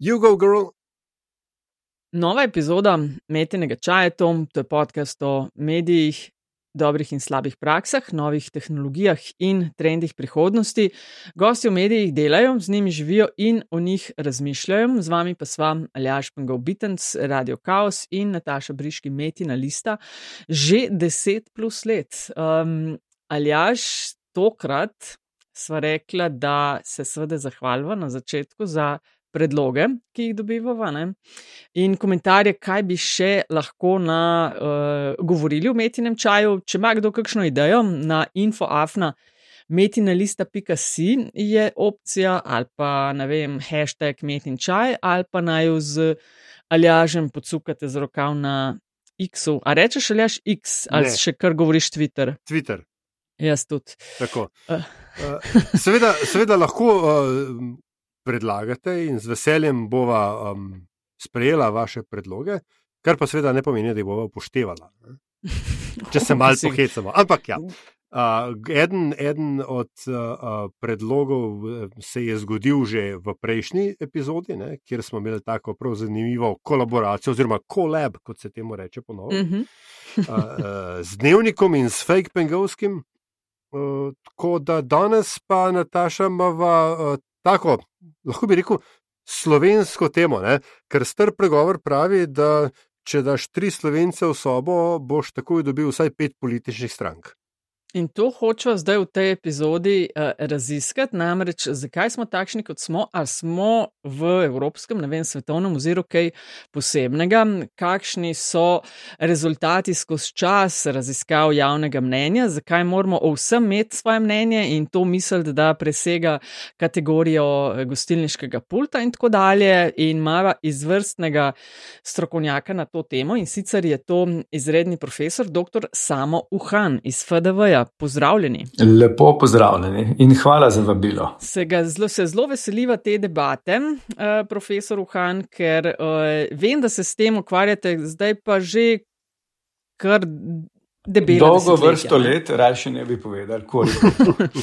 You go, girl. Nova epizoda Metinega čaja, Tom, to je podcast o medijih, dobrih in slabih praksah, novih tehnologijah in trendih prihodnosti. Gosti v medijih delajo, z njimi živijo in o njih razmišljajo. Z vami pa sva Aljaš Pengov Bitens, Radio Chaos in Nataša Briški Metina Lista že deset plus let. Um, Aljaš, tokrat sva rekla, da se seveda zahvaljujem na začetku za predloge, ki jih dobivamo, in komentarje, kaj bi še lahko na, uh, govorili o metinem čaju. Če ima kdo kakšno idejo na infoafna. Metinalista.si je opcija, ali pa ne vem, hashtag metin čaj, ali pa naj jo z aljažem podsukate z rokav na X. A rečeš aljaž X, ali ne. še kar govoriš Twitter? Twitter. Jaz tudi. Uh. Uh, seveda, seveda lahko uh, predlagate in z veseljem bova um, sprejela vaše predloge, kar pa seveda ne pomeni, da jih bova upoštevala. Ne? Če se malo pohecamo. Ampak ja. Uh, eden, eden od uh, predlogov se je zgodil že v prejšnji epizodi, ne, kjer smo imeli tako prav zanimivo kolaboracijo, oziroma kolab, kot se temu reče ponovno, uh -huh. uh, uh, z dnevnikom in s fake pengovskim. Uh, tako da danes pa Nataša ima uh, tako, lahko bi rekel, slovensko temo, ne? ker star pregovor pravi, da če daš tri slovence v sobo, boš takoj dobil vsaj pet političnih strank. In to hočemo zdaj v tej epizodi uh, raziskati, namreč zakaj smo takšni, kot smo, ali smo v evropskem, ne vem, svetovnem oziru kaj posebnega, kakšni so rezultati skozi čas raziskav javnega mnenja, zakaj moramo o vsem imeti svoje mnenje in to misliti, da presega kategorijo eh, gostilniškega pulta in tako dalje, in ima izvrstnega strokovnjaka na to temo in sicer je to izredni profesor dr. Samo Uhan iz FDV. Pozdravljeni. Lepo pozdravljeni in hvala za vabilo. Se, zelo, se zelo veseliva te debate, uh, profesor Uhan, ker uh, vem, da se s tem ukvarjate zdaj pa že kar debelo. Dolgo vrsto let, raje ne bi povedal, koliko.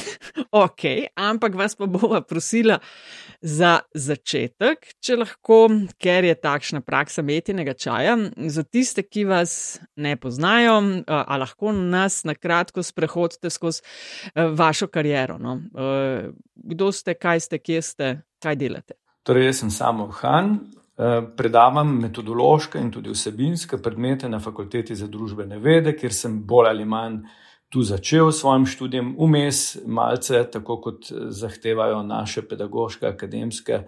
ok, ampak vas pa bova prosila za začetek, če lahko, ker je takšna praksa metinega čaja. Za tiste, ki vas ne poznajo, a lahko nas na kratko sprehodite skozi vašo kariero. No? Kdo ste, kaj ste, kje ste, kaj delate? Torej, jaz sem samo Han, Eh, predavam metodološke in tudi vsebinske predmete na fakulteti za družbene vede, kjer sem bolj ali manj tu začel s svojim študijem, vmes malce, tako kot zahtevajo naše pedagoške, akademske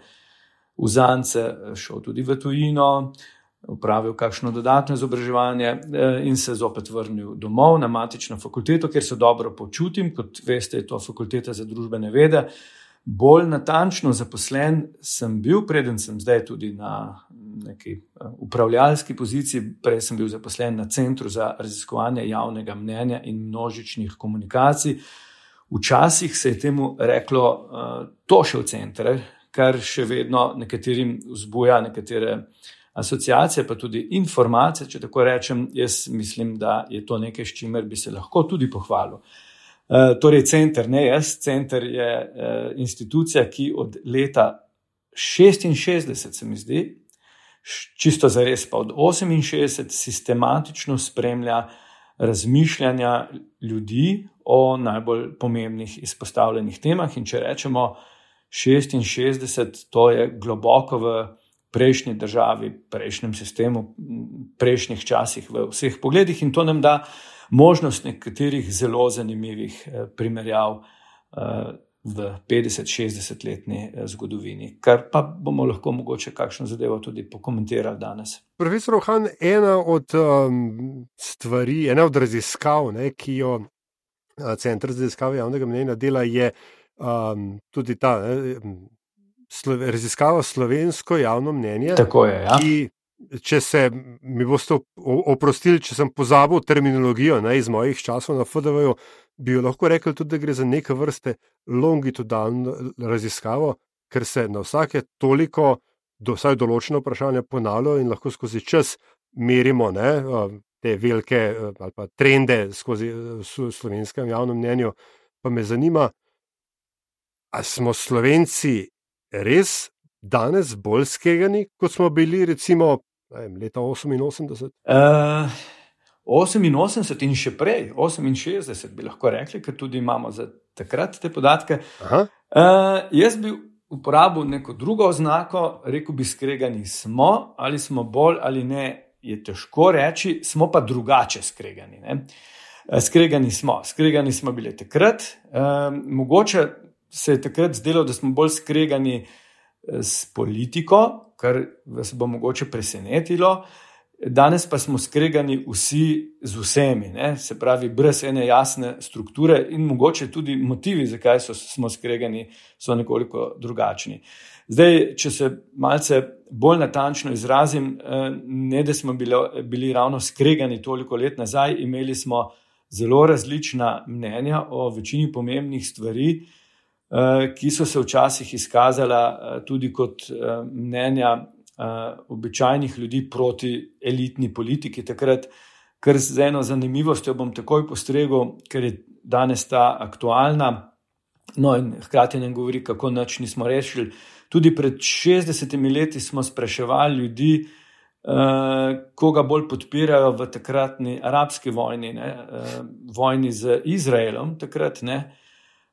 vzance, šel tudi v tujino, upravil kakšno dodatno izobraževanje eh, in se zopet vrnil domov na matično fakulteto, kjer se dobro počutim, kot veste, je to fakulteta za družbene vede. Bolj natančno zaposlen sem bil, preden sem zdaj tudi na neki eh, upravljalski poziciji, prej sem bil zaposlen na Centru za raziskovanje javnega mnenja in množičnih komunikacij. Včasih se je temu reklo uh, to še v centre, kar še vedno nekaterim vzbuja nekatere asociacije, pa tudi informacije. Če tako rečem, jaz mislim, da je to nekaj, s čimer bi se lahko tudi pohvalil. Eh, torej, center, ne jaz, center je uh, institucija, ki od leta 66, se mi zdi, čisto za res, pa od 68, sistematično spremlja razmišljanja ljudi o najbolj pomembnih izpostavljenih temah. In če rečemo 66, to je globoko v prejšnji državi, prejšnjem sistemu, prejšnjih časih, v vseh pogledih, in to nam da možnost nekaterih zelo zanimivih eh, primerjav eh, v 50-60 letni eh, zgodovini, kar pa bomo lahko mogoče kakšno zadevo tudi pokomentirali danes. Profesor Ohan, ena od um, stvari, ena od raziskav, ne, ki jo uh, Centr za raziskave javnega mnenja dela, je um, tudi ta. Ne, Raziskava slovensko javno mnenje, Tako je, ja. ki če se mi boste oprostili, če sem pozabil terminologijo ne, iz mojih časov na FDV, bi jo lahko rekel tudi, da gre za neke vrste longitudinalno raziskavo, ker se na vsake toliko, do, vsaj določeno vprašanje ponavljajo in lahko skozi čas merimo ne, te velike ali pa trende skozi slovenskem javnem mnenju. Pa me zanima, ali smo slovenci res danes bolj skegani, kot smo bili recimo vem, leta 88? Uh, 88 in še prej, 68 bi lahko rekli, ker tudi imamo za takrat te podatke. Uh, jaz bi uporabil neko drugo oznako, rekel bi, skregani smo, ali smo bolj ali ne, je težko reči, smo pa drugače skregani. Ne? Skregani smo, skregani smo bili takrat. Uh, mogoče se je takrat zdelo, da smo bolj skregani s politiko, kar vas bo mogoče presenetilo. Danes pa smo skregani vsi z vsemi, ne? se pravi, brez ene jasne strukture in mogoče tudi motivi, zakaj so, smo skregani, so nekoliko drugačni. Zdaj, če se malce bolj natančno izrazim, eh, ne da smo bili, bili ravno skregani toliko let nazaj, imeli smo zelo različna mnenja o večini pomembnih stvari, ki so se včasih izkazala eh, tudi kot mnenja uh, običajnih ljudi proti elitni politiki. Takrat, kar z eno zanimivostjo bom takoj postregel, ker je danes ta aktualna. No, in hkrati nam govori, kako noč nismo rešili. Tudi pred 60 leti smo spraševali ljudi, koga bolj podpirajo v takratni arabski vojni, ne, vojni z Izraelom. Takrat,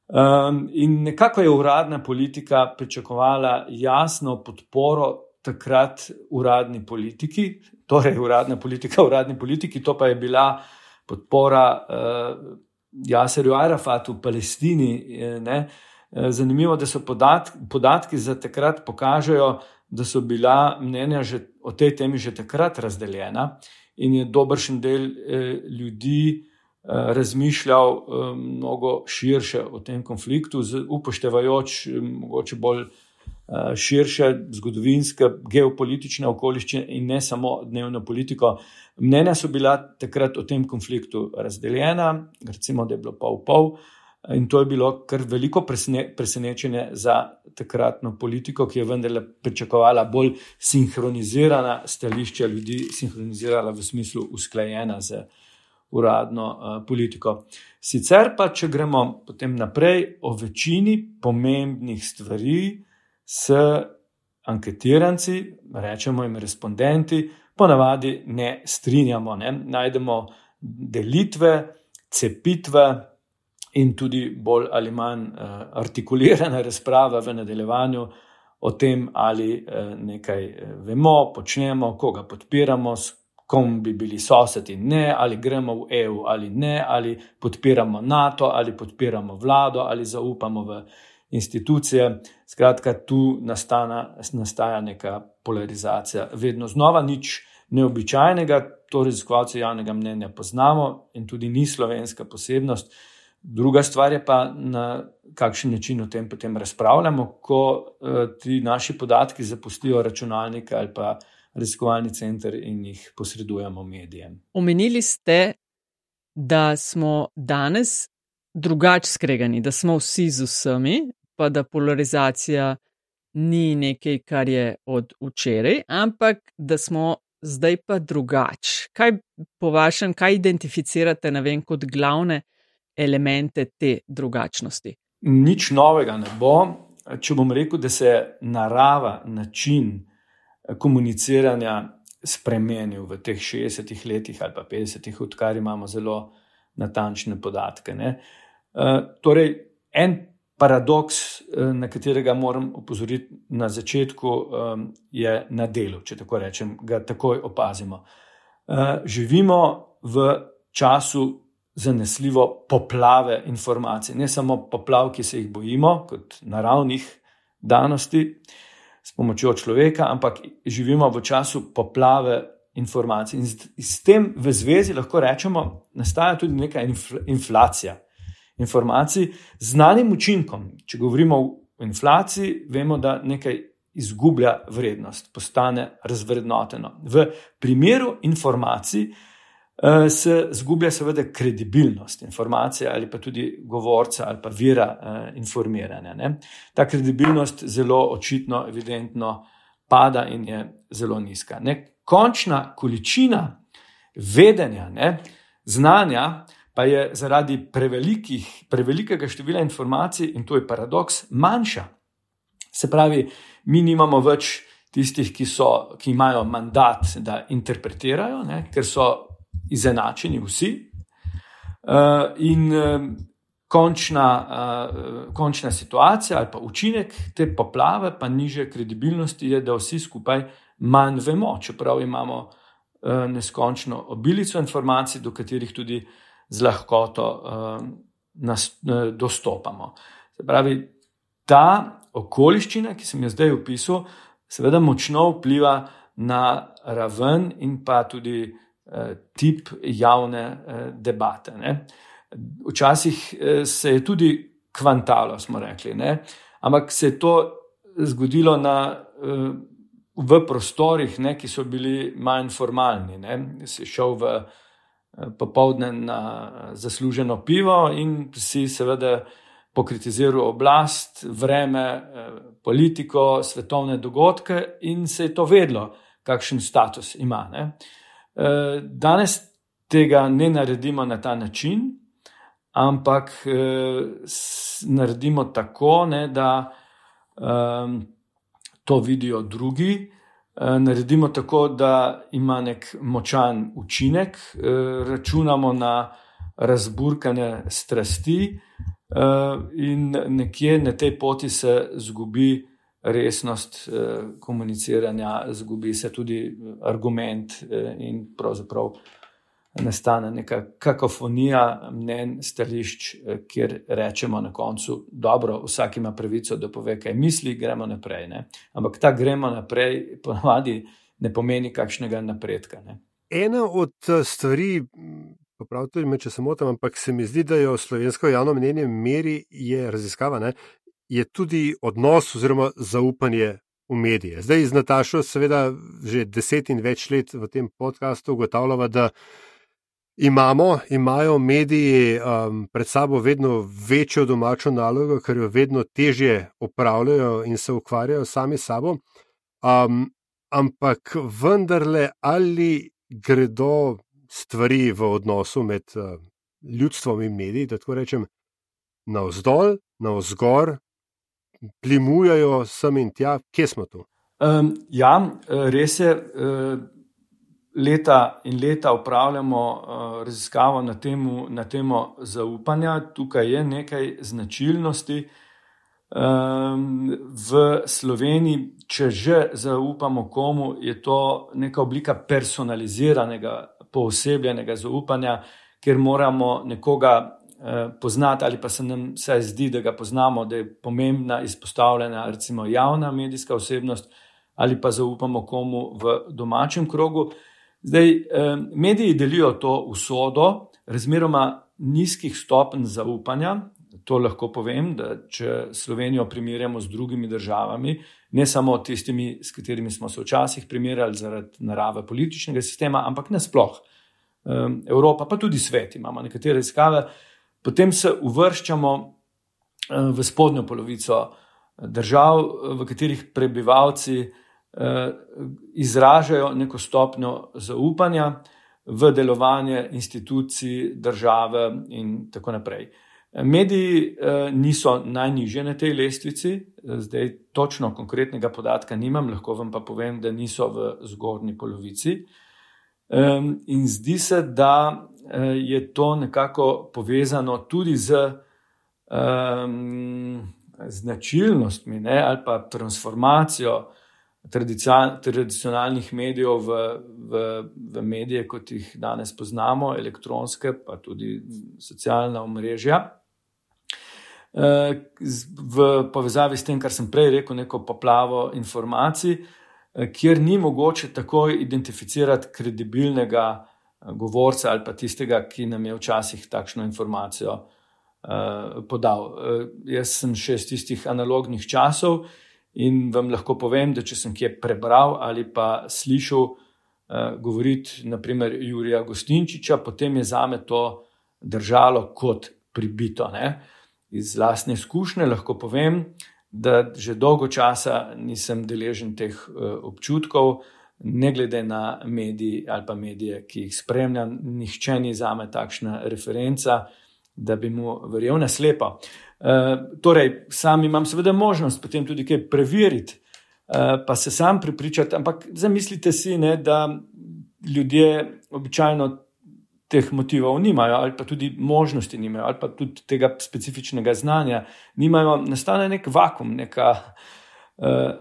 um, in nekako je uradna politika pričakovala jasno podporo takrat uradni politiki, torej uradna politika, uradni politiki, to pa je bila podpora uh, Jaserju Arafatu v Palestini. Eh, ne. Eh, zanimivo, da so podatki, podatki za takrat pokažejo, da so bila mnenja že, o tej temi že takrat razdeljena in je dobršen del eh, ljudi eh, razmišljal eh, mnogo širše o tem konfliktu, upoštevajoč eh, mogoče bolj Eh, širše zgodovinske, geopolitične okoliščine in ne samo dnevno politiko. Mnenja so bila takrat o tem konfliktu razdeljena, recimo, da je bilo pol-pol, in to je bilo kar veliko presenečenje za takratno politiko, ki je vendarle pričakovala bolj sinhronizirana stališča ljudi, sinhronizirala v smislu usklajena z uradno uh, politiko. Sicer pa, če gremo potem naprej o večini pomembnih stvari, s anketiranci, rečemo jim respondenti, ponavadi ne strinjamo. Ne? Najdemo delitve, cepitve in tudi bolj ali manj uh, artikulirane razprave v nadaljevanju o tem, ali uh, nekaj eh, vemo, počnemo, koga podpiramo. Kom bi bili sosedi, ne, ali gremo v EU, ali ne, ali podpiramo NATO, ali podpiramo vlado, ali zaupamo v institucije. Skratka, tu nastana, nastaja neka polarizacija. Vedno znova nič neobičajnega, to raziskovalce javnega mnenja poznamo in tudi ni slovenska posebnost. Druga stvar je pa, na kakšen način o tem potem razpravljamo, ko uh, ti naši podatki zapustijo računalnik ali pa raziskovalni center in jih posredujemo medijem. Omenili ste, da smo danes drugače skregani, da smo vsi z vsemi, pa da polarizacija ni nekaj, kar je od včeraj, ampak da smo zdaj pa drugače. Kaj po vašem, kaj identificirate vem, kot glavne elemente te drugačnosti? Nič novega ne bo. Če bom rekel, da se narava, način eh, komuniciranja spremenil v teh 60 letih ali pa 50, odkar imamo zelo natančne podatke. Ne? Uh, torej, en paradoks, eh, na katerega moram opozoriti na začetku, eh, je na delu, če tako rečem, ga takoj opazimo. Eh, živimo v času zanesljivo poplave informacij, ne samo poplav, ki se jih bojimo, kot naravnih danosti s pomočjo človeka, ampak živimo v času poplave informacij. In s tem v zvezi lahko rečemo, da nastaja tudi neka inflacija informacij z znanim učinkom. Če govorimo o inflaciji, vemo, da nekaj izgublja vrednost, postane razvrednoteno. V primeru informacij se izgublja seveda kredibilnost informacije ali pa tudi govorca ali pa vira uh, informiranja. Ne? Ta kredibilnost zelo očitno, evidentno pada in je zelo nizka. Ne? Končna količina vedenja, ne? znanja, pa je zaradi prevelikega števila informacij, in to je paradoks, manjša. Se pravi, mi nimamo več tistih, ki, so, ki imajo mandat, da interpretirajo, ne, ker so izenačeni vsi. Uh, in uh, končna, uh, končna situacija ali pa učinek te poplave, pa niže kredibilnosti, je, da vsi skupaj manj vemo, čeprav imamo uh, neskončno obilico informacij, do katerih tudi z lahkoto uh, nas, uh, dostopamo. Se pravi, ta okoliščina, ki sem jo zdaj opisal, seveda močno vpliva na raven in pa tudi eh, tip javne eh, debate. Ne. Včasih eh, se je tudi kvantalo, smo rekli, ne. ampak se je to zgodilo na, eh, v prostorih, ne, ki so bili manj formalni. Ne. Si šel v eh, popoldne na zasluženo pivo in si seveda pokritiziral oblast, vreme, eh, politiko, svetovne dogodke in se je to vedlo, kakšen status ima. Ne. Eh, danes tega ne naredimo na ta način, ampak eh, naredimo tako, ne, da ehm, to vidijo drugi. Naredimo tako, da ima nek močan učinek, računamo na razburkane strasti, Eh, in nekje na tej poti se zgubi resnost eh, komuniciranja, zgubi se tudi argument, eh, in pravzaprav nastane neka kakofonija mnen, stališč, kjer rečemo na koncu: Dobro, vsak ima pravico, da pove, kaj misli, gremo naprej. Ne? Ampak ta gremo naprej, ponovadi ne pomeni kakšnega napredka. Ne? Ena od stvari, Popravite me, če se motim, ampak se mi zdi, da jo slovensko javno mnenje meri, je raziskava, ne, je tudi odnos oziroma zaupanje v medije. Zdaj z Natašo, seveda, že deset in več let v tem podkastu ugotavljava, da imamo, imajo mediji um, pred sabo vedno večjo domačo nalogo, ker jo vedno težje opravljajo in se ukvarjajo sami sabo. Um, ampak vendarle, ali gredo stvari v odnosu med uh, ljudstvom in mediji, da tako rečem, navzdol, navzgor, plimujajo sem in tja, kje smo tu. Um, ja, res je. Uh, leta in leta upravljamo uh, raziskavo na, temu, na temo zaupanja. Tukaj je nekaj značilnosti. Um, v Sloveniji, če že zaupamo komu, je to neka oblika personaliziranega poosebljenega zaupanja, ker moramo nekoga poznati, ali pa se nam vsaj zdi, da ga poznamo, da je pomembna, izpostavljena, recimo javna medijska osebnost, ali pa zaupamo komu v domačem krogu. Zdaj, eh, mediji delijo to usodo, razmeroma nizkih stopenj zaupanja. To lahko povem, da če Slovenijo primerjamo z drugimi državami, ne samo tistimi, s katerimi smo se včasih primerjali zaradi narave političnega sistema, ampak nasploh. Evropa, pa tudi svet, imamo nekatere izkave, potem se uvrščamo v spodnjo polovico držav, v katerih prebivalci izražajo neko stopnjo zaupanja v delovanje institucij, države in tako naprej. Mediji eh, niso najnižje na tej lestvici, zdaj točno konkretnega podatka nimam, lahko vam pa povem, da niso v zgornji polovici. Um, in zdi se, da je to nekako povezano tudi z um, značilnostmi ne, ali pa transformacijo tradicionalnih medijev v, v, v medije, kot jih danes poznamo, elektronske, pa tudi socialna omrežja. V povezavi s tem, kar sem prej rekel, neko poplavo informacij, kjer ni mogoče takoj identificirati kredibilnega eh, govorca ali pa tistega, ki nam je včasih takšno informacijo uh, podal. Uh, jaz sem še iz tistih analognih časov in vam lahko povem, da če sem kje prebral ali pa slišal uh, govoriti, naprimer, Jurija Gostinčiča, potem je zame to držalo kot pribito. Ne? Iz lastne izkušnje lahko povem, da že dolgo časa nisem deležen teh uh, občutkov, ne glede na medije ali pa medije, ki jih spremljam, nihče ni za me takšna referenca, da bi mu verjel na slepo. torej, sam imam seveda možnost potem tudi kaj preveriti, pa se sam prepričati, ampak zamislite si, ne, da ljudje običajno teh motivov nimajo, ali pa tudi možnosti nimajo, ali pa tudi tega specifičnega znanja nimajo, nastane nek vakum, neka uh,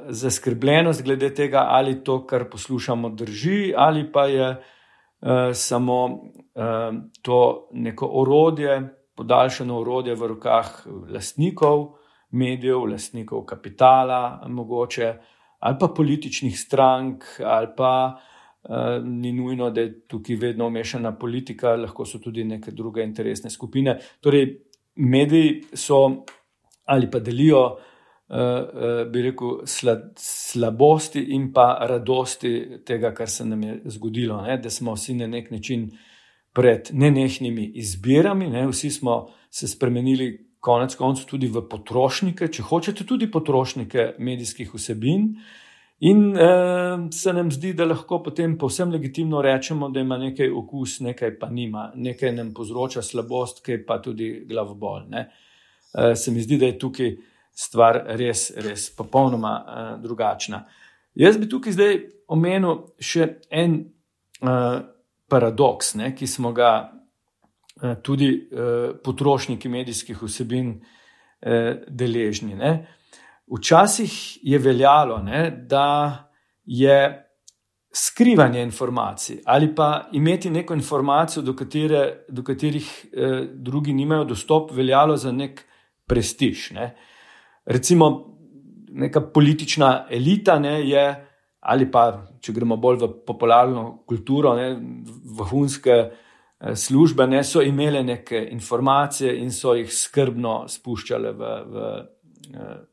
zaskrbljenost glede tega, ali to, kar poslušamo, drži, ali pa je uh, samo uh, to neko orodje, podaljšano orodje v rokah lastnikov medijev, lastnikov kapitala, mogoče, ali pa političnih strank, ali pa uh, ni nujno, da je tukaj vedno umešana politika, lahko so tudi neke druge interesne skupine. Torej, mediji so ali pa delijo, uh, uh, bi rekel, sla, slabosti in pa radosti tega, kar se nam je zgodilo, ne? da smo vsi na nek način pred nenehnimi izbirami, ne? vsi smo se spremenili. Konec koncev tudi v potrošnike, če hočete, tudi potrošnike medijskih vsebin, In uh, se nam zdi, da lahko potem povsem legitimno rečemo, da ima nekaj okus, nekaj pa nima, nekaj nam povzroča slabost, kaj pa tudi glavobol. Uh, se mi zdi, da je tukaj stvar res, res popolnoma uh, drugačna. Jaz bi tukaj zdaj omenil še en uh, paradoks, ne, ki smo ga uh, tudi uh, potrošniki medijskih vsebin uh, deležni. Ne. Včasih je veljalo, ne, da je skrivanje informacij ali pa imeti neko informacijo, do, katere, do katerih eh, drugi nimajo dostop, veljalo za nek prestiž. Ne. Recimo, neka politična elita ne, je, ali pa če gremo bolj v popularno kulturo, ne, vrhunske eh, službe, ne, so imele neke informacije in so jih skrbno spuščale v. v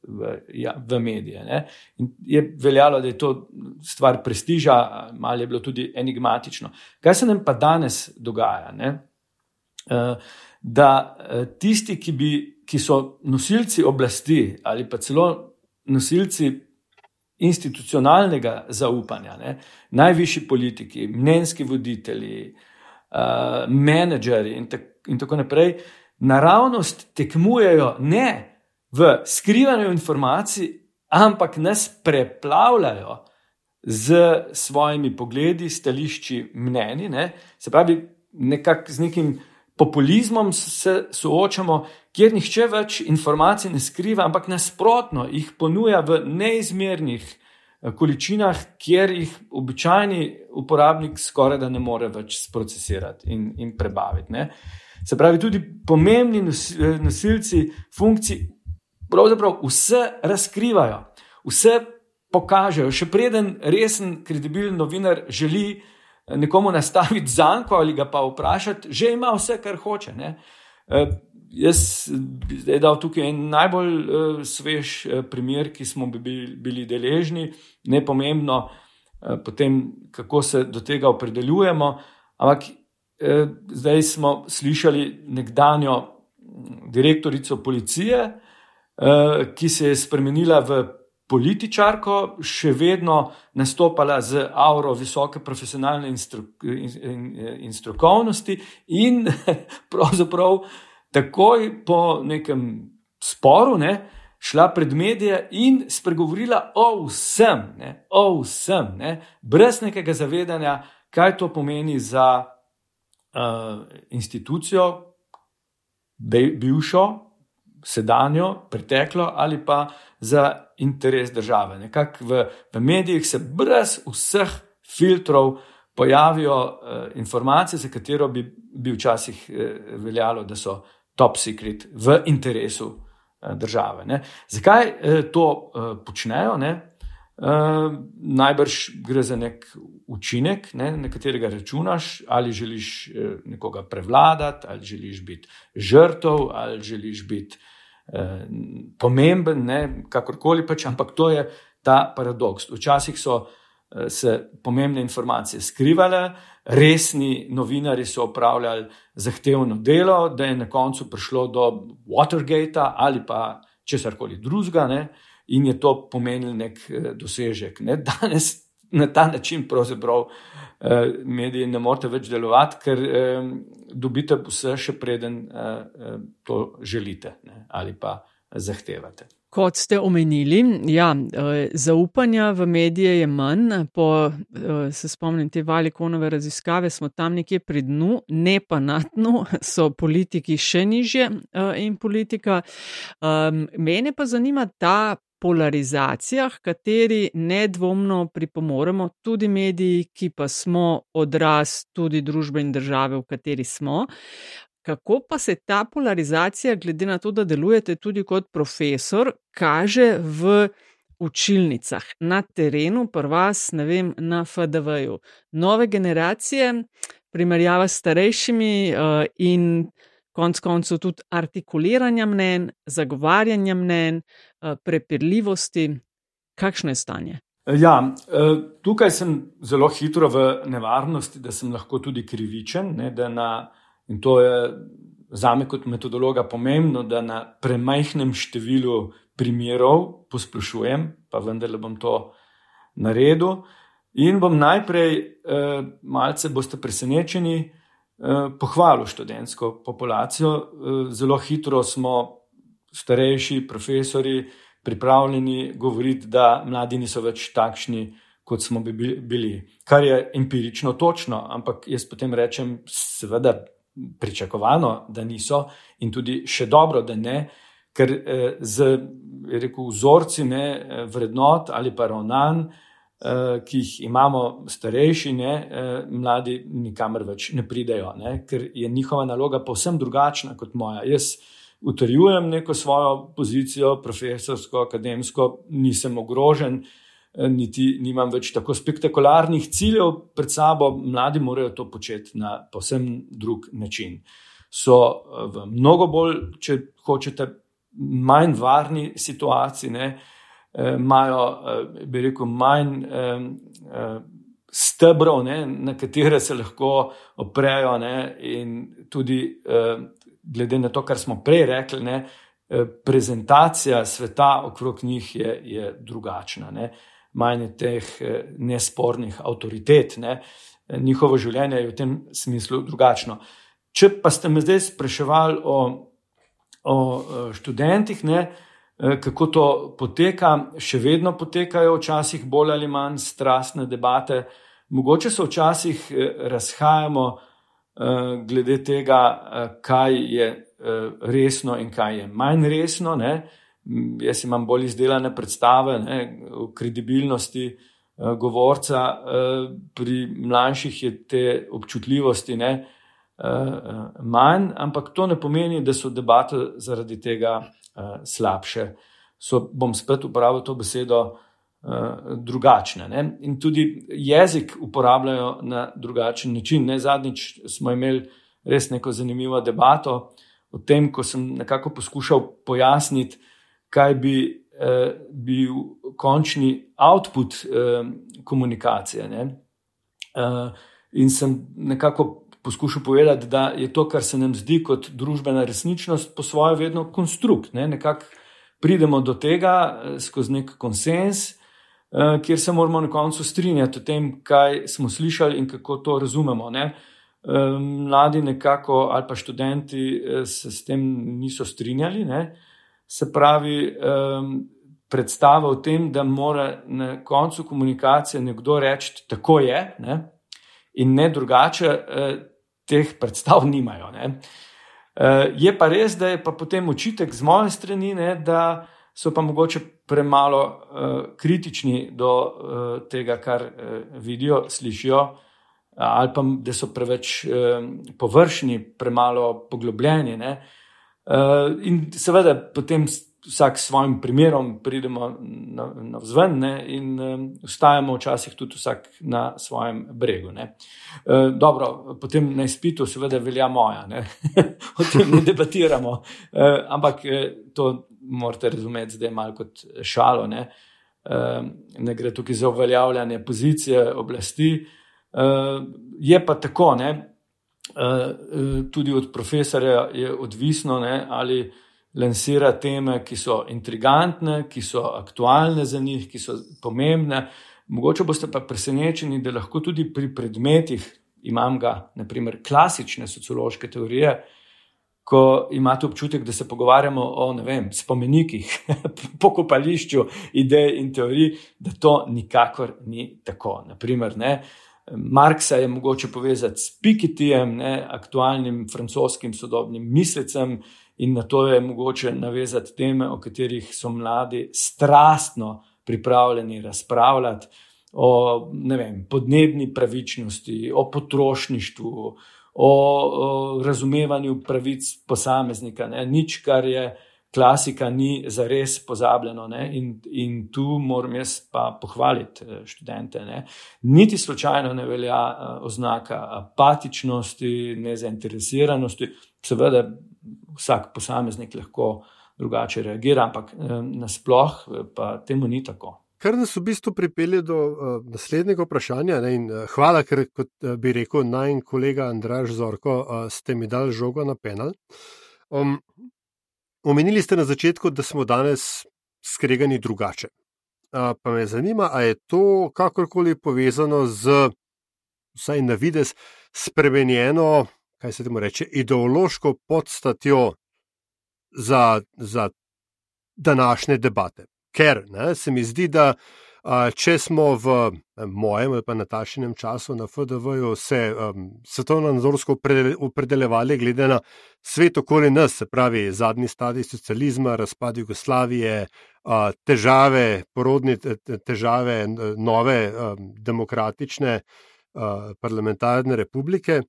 v, ja, v medije. Ne. In je veljalo, da je to stvar prestiža, malo je bilo tudi enigmatično. Kaj se nam pa danes dogaja? Ne? Eh, da eh, tisti, ki, bi, ki so nosilci oblasti ali pa celo nosilci institucionalnega zaupanja, ne? najvišji politiki, mnenjski voditelji, uh, menedžeri in, tak, in tako naprej, naravnost tekmujejo ne v skrivanju informacij, ampak nas preplavljajo z svojimi pogledi, stališči, mnenji. Ne? Se pravi, nekako z nekim populizmom se soočamo, kjer nihče več informacij ne skriva, ampak nasprotno jih ponuja v neizmernih eh, količinah, kjer jih običajni uporabnik skoraj da ne more več sprocesirati in, in prebaviti. Ne? Se pravi, tudi pomembni eh, nosilci funkcij pravzaprav vse razkrivajo, vse pokažejo. Še preden resen, kredibilen novinar želi nekomu nastaviti zanko ali ga pa vprašati, že ima vse, kar hoče. Ne? Eh, jaz bi dal tukaj en najbolj uh, svež uh, primer, ki smo bili, bili deležni, ne pomembno, uh, potem, kako se do tega opredeljujemo. Ampak uh, zdaj smo slišali nekdanjo direktorico policije, uh, ki se je spremenila v političarko, še vedno nastopala z auro visoke profesionalne in, stru, in, in, in strokovnosti, in pravzaprav takoj po nekem sporu ne, šla pred medije in spregovorila o vsem, ne, o vsem, ne, brez nekega zavedanja, kaj to pomeni za uh, institucijo, bivšo, sedanjo, preteklo ali pa za interes države. Nekako v, v medijih se brez vseh filtrov pojavijo uh, informacije, za katero bi, bi včasih uh, veljalo, da so top secret v interesu uh, države. Ne. Zakaj uh, to uh, počnejo? Ne? Uh, najbrž gre za nek učinek, ne, na katerega računaš, ali želiš uh, nekoga prevladati, ali želiš biti žrtev, ali želiš biti uh, pomemben, ne, kakorkoli pač, ampak to je ta paradoks. Včasih so uh, se pomembne informacije skrivale, resni novinari so opravljali zahtevno delo, da je na koncu prišlo do Watergate ali pa česar koli drugega in je to pomenil nek eh, dosežek. Ne? Danes na ta način pravzaprav eh, mediji ne morete več delovati, ker eh, dobite vse, še preden to želite ne, ali pa zahtevate. Kot ste omenili, ja, zaupanja v medije je manj. Po, se spomnim te valikonove raziskave, smo tam nekje pri dnu, ne pa na dnu, so politiki še nižje in politika. Mene pa zanima ta polarizacijah, kateri nedvomno pripomoremo, tudi mediji, ki pa smo odraz tudi družbe in države, v kateri smo. Kako pa se ta polarizacija, glede na to, da delujete tudi kot profesor, kaže v učilnicah, na terenu, pa vas, ne vem, na FDV-ju? Nove generacije, primerjava s starejšimi uh, in konec koncev tudi artikuliranja mnen, zagovarjanja mnen, eh, prepirljivosti. Kakšno je stanje? Ja, eh, tukaj sem zelo hitro v nevarnosti, da sem lahko tudi krivičen. Ne, na, in to je za me kot metodologa pomembno, da na premajhnem številu primerov posplošujem, pa vendarle bom to naredil. In bom najprej, eh, malce boste presenečeni, Eh, pohvalil študentsko populacijo. Eh, zelo hitro smo, starejši profesori, pripravljeni govoriti, da mladi niso več takšni, kot smo bi bili. Kar je empirično točno, ampak jaz potem rečem, seveda, pričakovano, da niso in tudi še dobro, da ne. Ker eh, z rekel, vzorci ne, vrednot ali pa ravnanj, Eh, ki jih imamo starejši, ne, eh, mladi, nikamor več ne pridejo, ne, ker je njihova naloga povsem drugačna kot moja. Jaz utrjujem neko svojo pozicijo, profesorsko, akademsko, nisem ogrožen, eh, niti nimam več tako spektakularnih ciljev pred sabo, mladi morajo to početi na povsem drug način. So v mnogo bolj, če hočete, manj varni situaciji. Ne, Eh, imajo, eh, bi rekel, manj eh, stebrov, ne, na katere se lahko oprejo, ne, in tudi glede na to, kar smo prej rekli, ne, prezentacija sveta okrog njih je, je drugačna. Ne. Manj je teh nespornih avtoritet, ne. njihovo življenje je v tem smislu drugačno. Če pa ste me zdaj spraševali o, o študentih, ne, Eh, kako to poteka, še vedno potekajo včasih bolj ali manj strastne debate. Mogoče se včasih eh, razhajamo eh, glede tega, kaj je resno in kaj je manj resno. Ne? Jaz imam bolj izdelane predstave ne, o kredibilnosti govorca, pri mlajših je te občutljivosti ne, manj, ampak to ne pomeni, da so debate zaradi tega slabše. So, bom spet uporabil to besedo uh, drugačne. Ne? In tudi jezik uporabljajo na drugačen način. Ne? Zadnjič smo imeli res neko zanimivo debato o tem, ko sem nekako poskušal pojasniti, kaj bi uh, bil končni output uh, komunikacije. Uh, in sem nekako poskušal povedati, da je to, kar se nam zdi kot družbena resničnost, po svoje vedno konstrukt. Ne? Nekako pridemo do tega eh, skozi nek konsens, eh, kjer se moramo na koncu strinjati o tem, kaj smo slišali in kako to razumemo. Ne? Eh, mladi nekako ali pa študenti se s tem niso strinjali. Ne? Se pravi, predstava o tem, da mora na koncu komunikacije nekdo reči, tako je, ne? in ne drugače, teh predstav nimajo. Ne. Eh, je pa res, da je pa potem očitek z moje strani, ne, da so pa mogoče premalo uh, kritični do uh, tega, kar uh, vidijo, slišijo, ali pa da so preveč uh, površni, premalo poglobljeni. Uh, in seveda potem vsak s svojim primerom pridemo na, na vzven ne, in um, ustajamo včasih tudi vsak na svojem bregu. E, dobro, potem na izpitu seveda velja moja, o tem ne debatiramo, e, ampak to morate razumeti zdaj malo kot šalo. Ne, e, ne gre tukaj za uveljavljanje pozicije oblasti. E, je pa tako, ne, e, tudi od profesorja je odvisno, ne, ali lansira teme, ki so intrigantne, ki so aktualne za njih, ki so pomembne. Mogoče boste pa presenečeni, da lahko tudi pri predmetih, imam ga, naprimer, klasične sociološke teorije, ko imate občutek, da se pogovarjamo o vem, spomenikih, pokopališču idej in teorij, da to nikakor ni tako. Naprimer, ne, Marksa je mogoče povezati s Piketijem, ne, aktualnim francoskim sodobnim mislecem, in na to je mogoče navezati teme, o katerih so mladi strastno pripravljeni razpravljati. O vem, podnebni pravičnosti, o potrošništvu, o, o razumevanju pravic posameznika. Ne? Nič, kar je klasika, ni za res pozabljeno. In, in tu moram jaz pa pohvaliti eh, študente. Ne? Niti slučajno ne velja eh, oznaka apatičnosti, nezainteresiranosti. Seveda, vsak posameznik lahko drugače reagira, ampak eh, nasplošno pa temu ni tako. Kar nas v bistvu pripelje do uh, naslednjega vprašanja. Ne, in, uh, hvala, ker kot, uh, bi rekel naj in kolega Andraš Zorko, uh, ste mi dali žogo na penal. Um, omenili ste na začetku, da smo danes skregani drugače. Uh, pa me zanima, ali je to kakorkoli povezano z, vsaj na vides, spremenjeno, kaj se temu reče, ideološko podstatjo za, za današnje debate. Ker ne, se mi zdi, da a, če smo v mojem ali pa natašnem času na FDV-ju se um, svetovno nadzorsko opredeljevali glede na svet okoli nas, se pravi zadnji stadij socializma, razpad Jugoslavije, a, težave, porodne težave nove a, demokratične a, parlamentarne republike.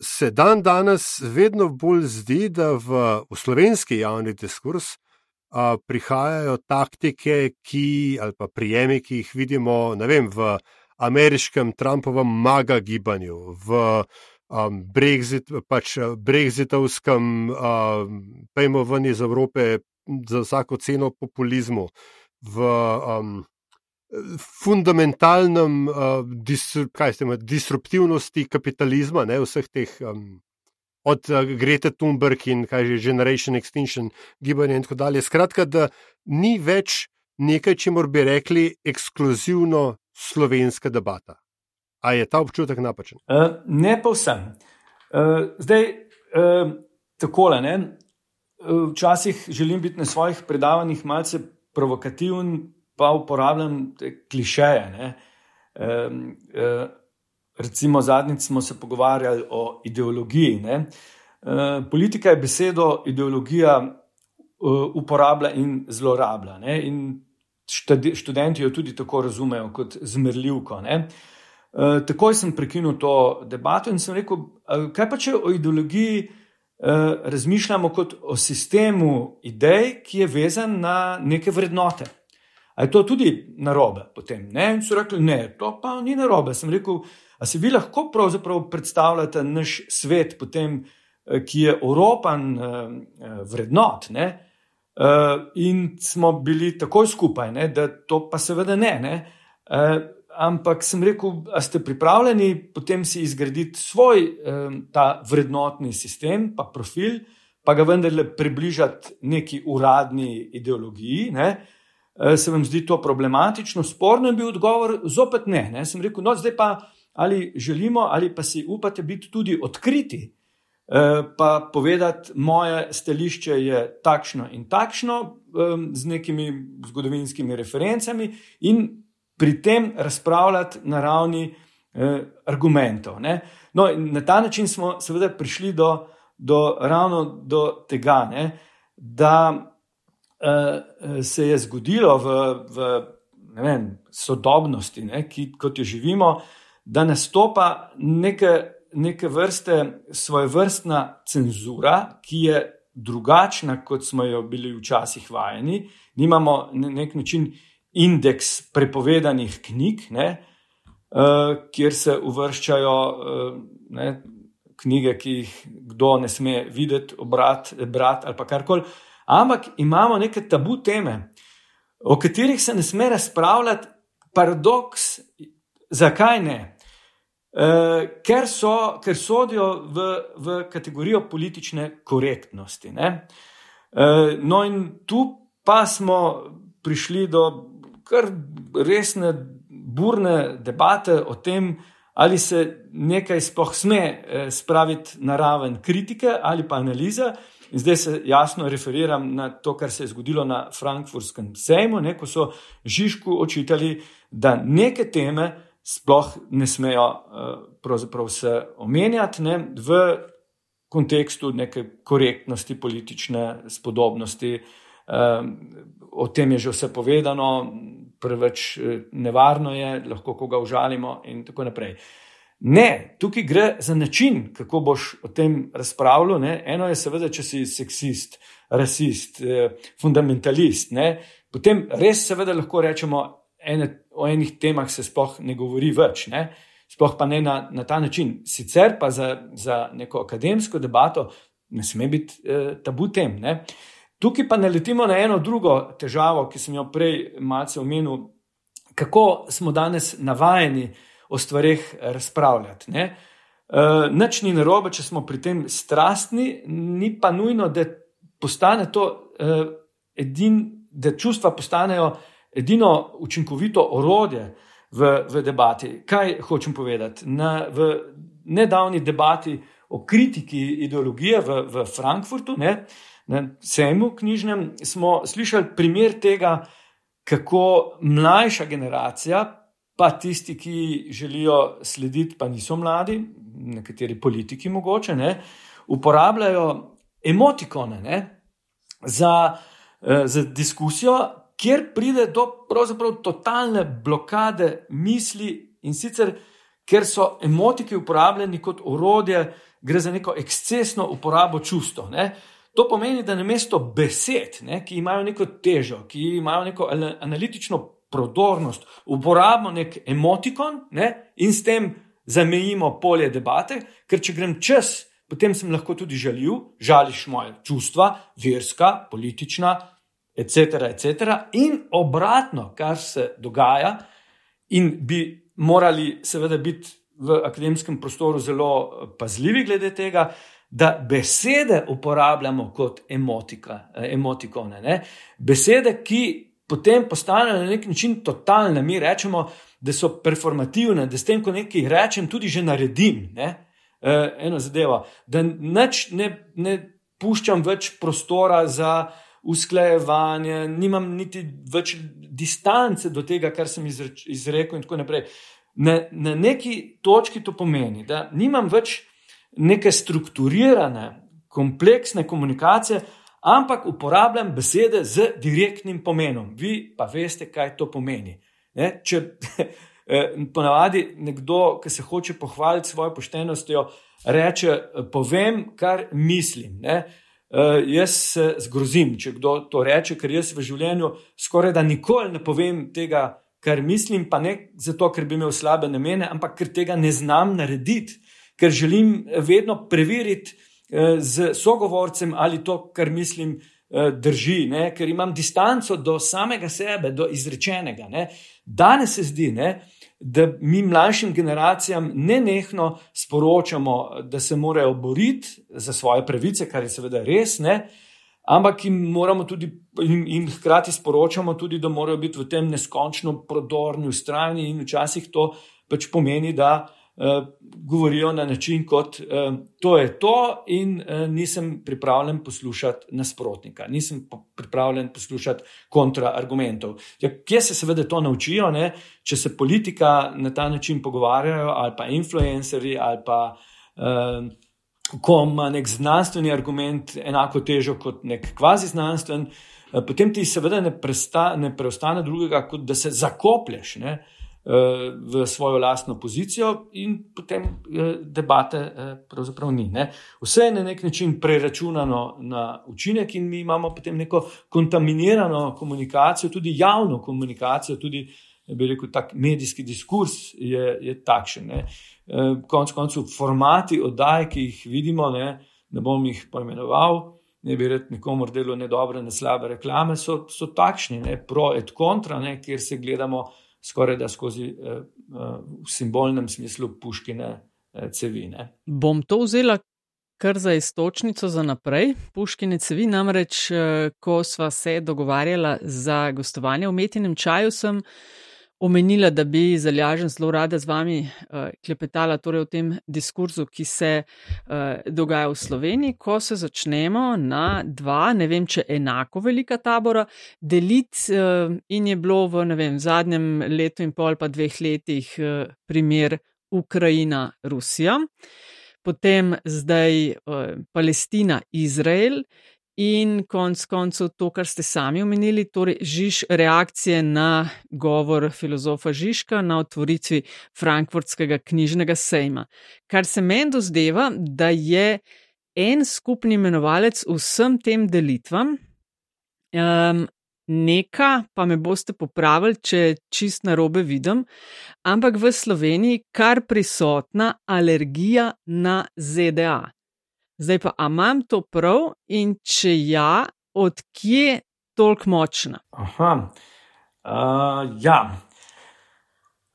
Se dan danes vedno bolj zdi, da v, v slovenski javni diskurs prihajajo taktike, ki, ali pa prijemi, ki jih vidimo vem, v ameriškem Trumpovem maga gibanju, v um, Brexit, pač Brexitovskem, um, pejmo ven iz Evrope za vsako ceno populizmu, v um, fundamentalnem uh, disru, disruptivnosti kapitalizma, ne vseh teh. Um, od uh, Grete Thunberg in kaj že Generation Extinction, gibanje in tako dalje. Skratka, da ni več nekaj, če mor bi rekli, ekskluzivno slovenska debata. A je ta občutek napačen? Uh, ne pa vsem. Uh, zdaj, uh, takole, ne. Včasih želim biti na svojih predavanjih malce provokativen, pa uporabljam klišeje. Uh, uh, Recimo, zadnjič smo se pogovarjali o ideologiji. Eh, politika je besedo ideologija eh, uporablja in zlorablja. Ne? In študenti jo tudi tako razumejo kot zmerljivko. Ne? Eh, takoj sem prekinil to debato in sem rekel, kaj pa če o ideologiji razmišljamo kot o sistemu idej, ki je vezan na neke vrednote. A je to tudi narobe potem? Ne? In so rekli, ne, to pa ni narobe. Sem rekel, A si vi lahko pravzaprav predstavljate naš svet, potem, eh, ki je oropan eh, eh, vrednot, ne? in smo bili tako skupaj, ne? da to pa seveda ne. ne? Ampak sem rekel, da ste pripravljeni potem si izgraditi svoj ta vrednotni sistem, pa profil, pa ga vendarle približati neki uradni ideologiji. Ne? Se vam zdi to problematično, sporno je bil odgovor, zopet ne. ne? Sem rekel, no, zdaj pa ali želimo, ali pa si upate biti tudi odkriti, eh, pa povedati, moje stališče je takšno in takšno, z nekimi zgodovinskimi referencami, in pri tem razpravljati na ravni eh, argumentov. Ne? No, na ta način smo seveda prišli do, do ravno do tega, ne? da se je zgodilo v, v vem, sodobnosti, ne? ki, kot jo živimo, da nastopa neke, neke vrste svoje vrstna cenzura, ki je drugačna, kot smo jo bili včasih vajeni. Nimamo na nek način indeks prepovedanih knjig, ne, uh, kjer se uvrščajo uh, ne, knjige, ki jih kdo ne sme videti, obrati, brati ali karkoli. Ampak imamo neke tabu teme, o katerih se ne sme razpravljati. Paradoks Zakaj ne? E, ker, so, ker sodijo v, v kategorijo politične korektnosti. E, no, in tu pa smo prišli do kar resne burne debate o tem, ali se nekaj sploh sme spraviti na raven kritike ali pa analize. In zdaj se jasno referiram na to, kar se je zgodilo na Frankfurtskem sejmu, ne, ko so Žižku očitali, da neke teme sploh ne smejo uh, se omenjati ne, v kontekstu neke korektnosti, politične spodobnosti. Uh, o tem je že vse povedano, preveč eh, nevarno je, lahko koga užalimo, in tako naprej. Ne, tukaj gre za način, kako boš o tem razpravljal. Ne. Eno je, seveda, če si seksist, rasist, eh, fundamentalist. Ne. Potem res, seveda, lahko rečemo, ene, o enih temah se sploh ne govori več, ne. sploh pa ne na, na ta način. Sicer pa za, za neko akademsko debato ne sme biti eh, tabu tem. Ne. Tukaj pa naletimo na eno drugo težavo, ki sem jo prej malce omenil, kako smo danes navajeni o stvarih razpravljati. Ne? Uh, Nič ni narobe, če smo pri tem strastni, ni pa nujno, da postane to uh, edin, da čustva postanejo edino učinkovito orodje v, v debati. Kaj hočem povedati? Na, v nedavni debati o kritiki ideologije v, v Frankfurtu, ne, Na sejmu knjižnem smo slišali primer tega, kako mlajša generacija, pa tisti, ki želijo slediti, pa niso mladi, nekateri politiki mogoče, ne, uporabljajo emotikone ne, za, eh, za diskusijo, kjer pride do pravzaprav totalne blokade misli in sicer, ker so emotiki uporabljeni kot orodje, gre za neko ekscesno uporabo čustev. To pomeni, da na mesto besed, ne, ki imajo neko težo, ki imajo neko analitično prodornost, uporabimo nek emotikon ne, in s tem zamejimo polje debate, ker če grem čez, potem sem lahko tudi žaljiv, žališ moje čustva, verska, politična, etc. etc. In obratno, kar se dogaja, in bi morali seveda biti v akademskem prostoru zelo pazljivi glede tega da besede uporabljamo kot emotika, eh, emotikone. Ne? Besede, ki potem postanejo na nek način totalne. Mi rečemo, da so performativne, da s tem, ko nekaj rečem, tudi že naredim. Ne? Uh, eno zadevo, da neč ne, ne puščam več prostora za usklajevanje, nimam niti več distance do tega, kar sem izreč, izrekel, in tako naprej. Na, na neki točki to pomeni, da nimam več neke strukturirane, kompleksne komunikacije, ampak uporabljam besede z direktnim pomenom. Vi pa veste, kaj to pomeni. Ne? Če eh, ponavadi nekdo, ki se hoče pohvaliti svojo poštenostjo, reče: Povem, kar mislim. Ne? Uh, jaz se zgrozim, če kdo to reče, ker jaz v življenju skoraj da nikoli ne povem tega, kar mislim, pa ne zato, ker bi imel slabe namene, ampak ker tega ne znam narediti ker želim vedno preveriti eh, z sogovorcem, ali to, kar mislim, eh, drži, ne? ker imam distanco do samega sebe, do izrečenega. Ne? Danes se zdi, ne? da mi mlajšim generacijam ne nehno sporočamo, da se morajo boriti za svoje pravice, kar je seveda res. Ne? Ampak jim tudi, in, in hkrati sporočamo tudi, da morajo biti v tem neskončno prodorni, ustrajni, in včasih to pač pomeni, da uh, Eh, govorijo na način, kot uh, to je to, in uh, nisem pripravljen poslušati nasprotnika, nisem pripravljen poslušati kontraargumentov. Ja, kje se seveda to naučijo, ne? če se politika na ta način pogovarjajo, ali pa influencerji, ali pa uh, ko ima nek znanstveni argument enako težo kot nek kvazi znanstven, uh, potem ti seveda ne, presta, ne preostane drugega, kot da se zakoplješ. Ne? V svojo lastno pozicijo, in potem eh, debate eh, pravzaprav ni. Ne. Vse je na nek način preračunano na učinek, in mi imamo potem neko kontaminirano komunikacijo, tudi javno komunikacijo, tudi bi rekel, tak medijski diskurs je, je takšen. Ne. Eh, konec koncev, formati oddaj, ki jih vidimo, ne, ne bom jih poimenoval. Ne bi rekel nikomu, je ne dobre, ne slabe reklame, so, so takšni, ne, pro et kontra, ne, kjer se gledamo uh, skoraj da skozi uh, v simbolnem smislu puškine uh, cevine. Bom to vzela kar za istočnico za naprej. Puškine cevi, namreč, ko sva se dogovarjala za gostovanje v metinem čaju, sem omenila, da bi zalažen zelo rada z vami uh, klepetala torej o tem diskurzu, ki se uh, dogaja v Sloveniji, ko se začnemo na dva, ne vem, če enako velika tabora, deliti uh, in je bilo v vem, zadnjem letu in pol pa dveh letih uh, primer Ukrajina-Rusija. Potem zdaj uh, Palestina, Izrael In konc koncev to, kar ste sami omenili, torej Žiž, reakcije na govor filozofa Žižka na otvoritvi Frankfurtskega knjižnega sejma. Kar se meni dozdeva, da je en skupni imenovalec vsem tem delitvam, um, neka, pa me boste popravili, če čist na robe vidim, ampak v Sloveniji kar prisotna alergija na ZDA. Zdaj pa, a imam to prav in če ja, odkje toliko močna? Aha, uh, ja.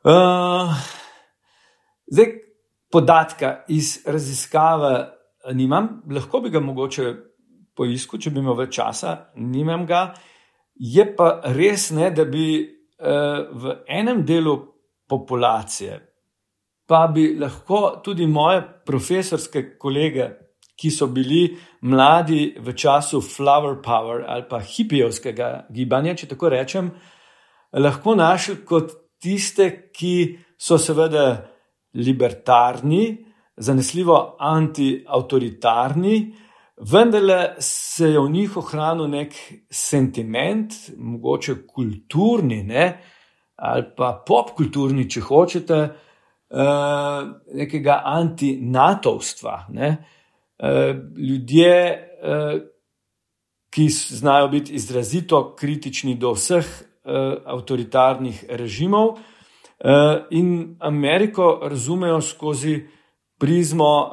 Uh, zdaj, podatka iz raziskave nimam, lahko bi ga mogoče poiskal, če bi imel več časa, nimam ga. Je pa res ne, da bi uh, v enem delu populacije, pa bi lahko tudi moje profesorske kolege ki so bili mladi v času Flower Power ali pa hipijovskega gibanja, če tako rečem, lahko našli kot tiste, ki so seveda libertarni, zanesljivo anti-autoritarni, vendar se je v njih ohranil nek sentiment, mogoče kulturni ne, ali pa popkulturni, če hočete, uh, nekega anti-natovstva. Ne. Eh, ljudje, eh, ki znajo biti izrazito kritični do vseh eh, avtoritarnih režimov, in Ameriko razumejo skozi prizmo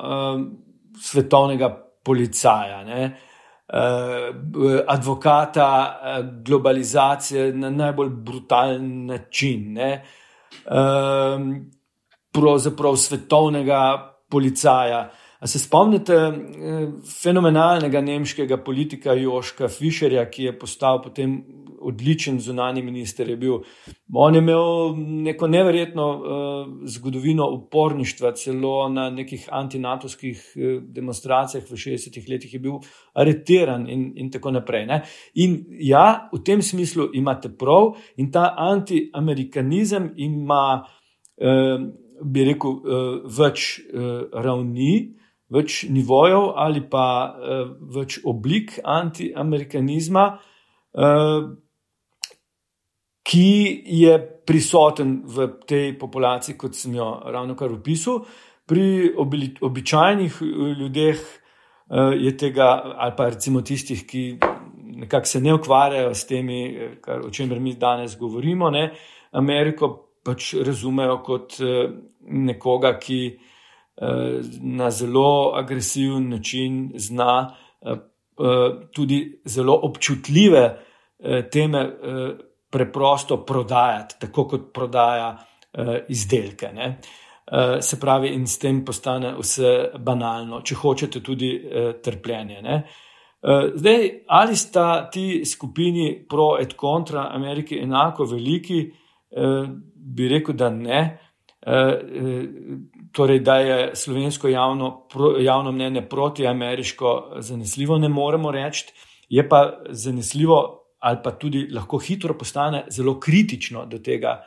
svetovnega policaja. Ne? Advokata globalizacije na najbolj brutalen način, ne? pravzaprav svetovnega policaja. A se spomnite eh, fenomenalnega nemškega politika Joška Fischerja, ki je postal potem odličen zunani minister? Je bil, on je imel neko neverjetno uh, zgodovino uporništva, celo na nekih antinatovskih uh, demonstracijah v 60-ih letih je bil areteran in, in tako naprej. Ne? In ja, v tem smislu imate prav, in ta antiamerikanizem ima, uh, bi rekel, več ravni več nivojev ali pa uh, več oblik antiamerikanizma, uh, ki je prisoten v tej populaciji, kot sem jo ravno kar opisal. Pri obili, običajnih eh, ljudeh uh, je tega, ali pa recimo tistih, ki nekako se ne ukvarjajo s temi, kar, o čemer mi danes govorimo, ne, Ameriko pač razumejo kot uh, nekoga, ki uh, na zelo agresiven način zna eh, eh, tudi zelo občutljive teme preprosto prodajati, tako kot prodaja izdelke. Ne. Se pravi, in s tem postane vse banalno, če hočete tudi trpljenje. Ne. Zdaj, ali sta ti skupini pro et contra Amerike enako veliki, bi rekel, da ne. Torej, da je slovensko javno, pro, javno mnenje proti ameriško zanesljivo, ne moremo reči, je pa zanesljivo, ali pa tudi lahko hitro postane zelo kritično do tega,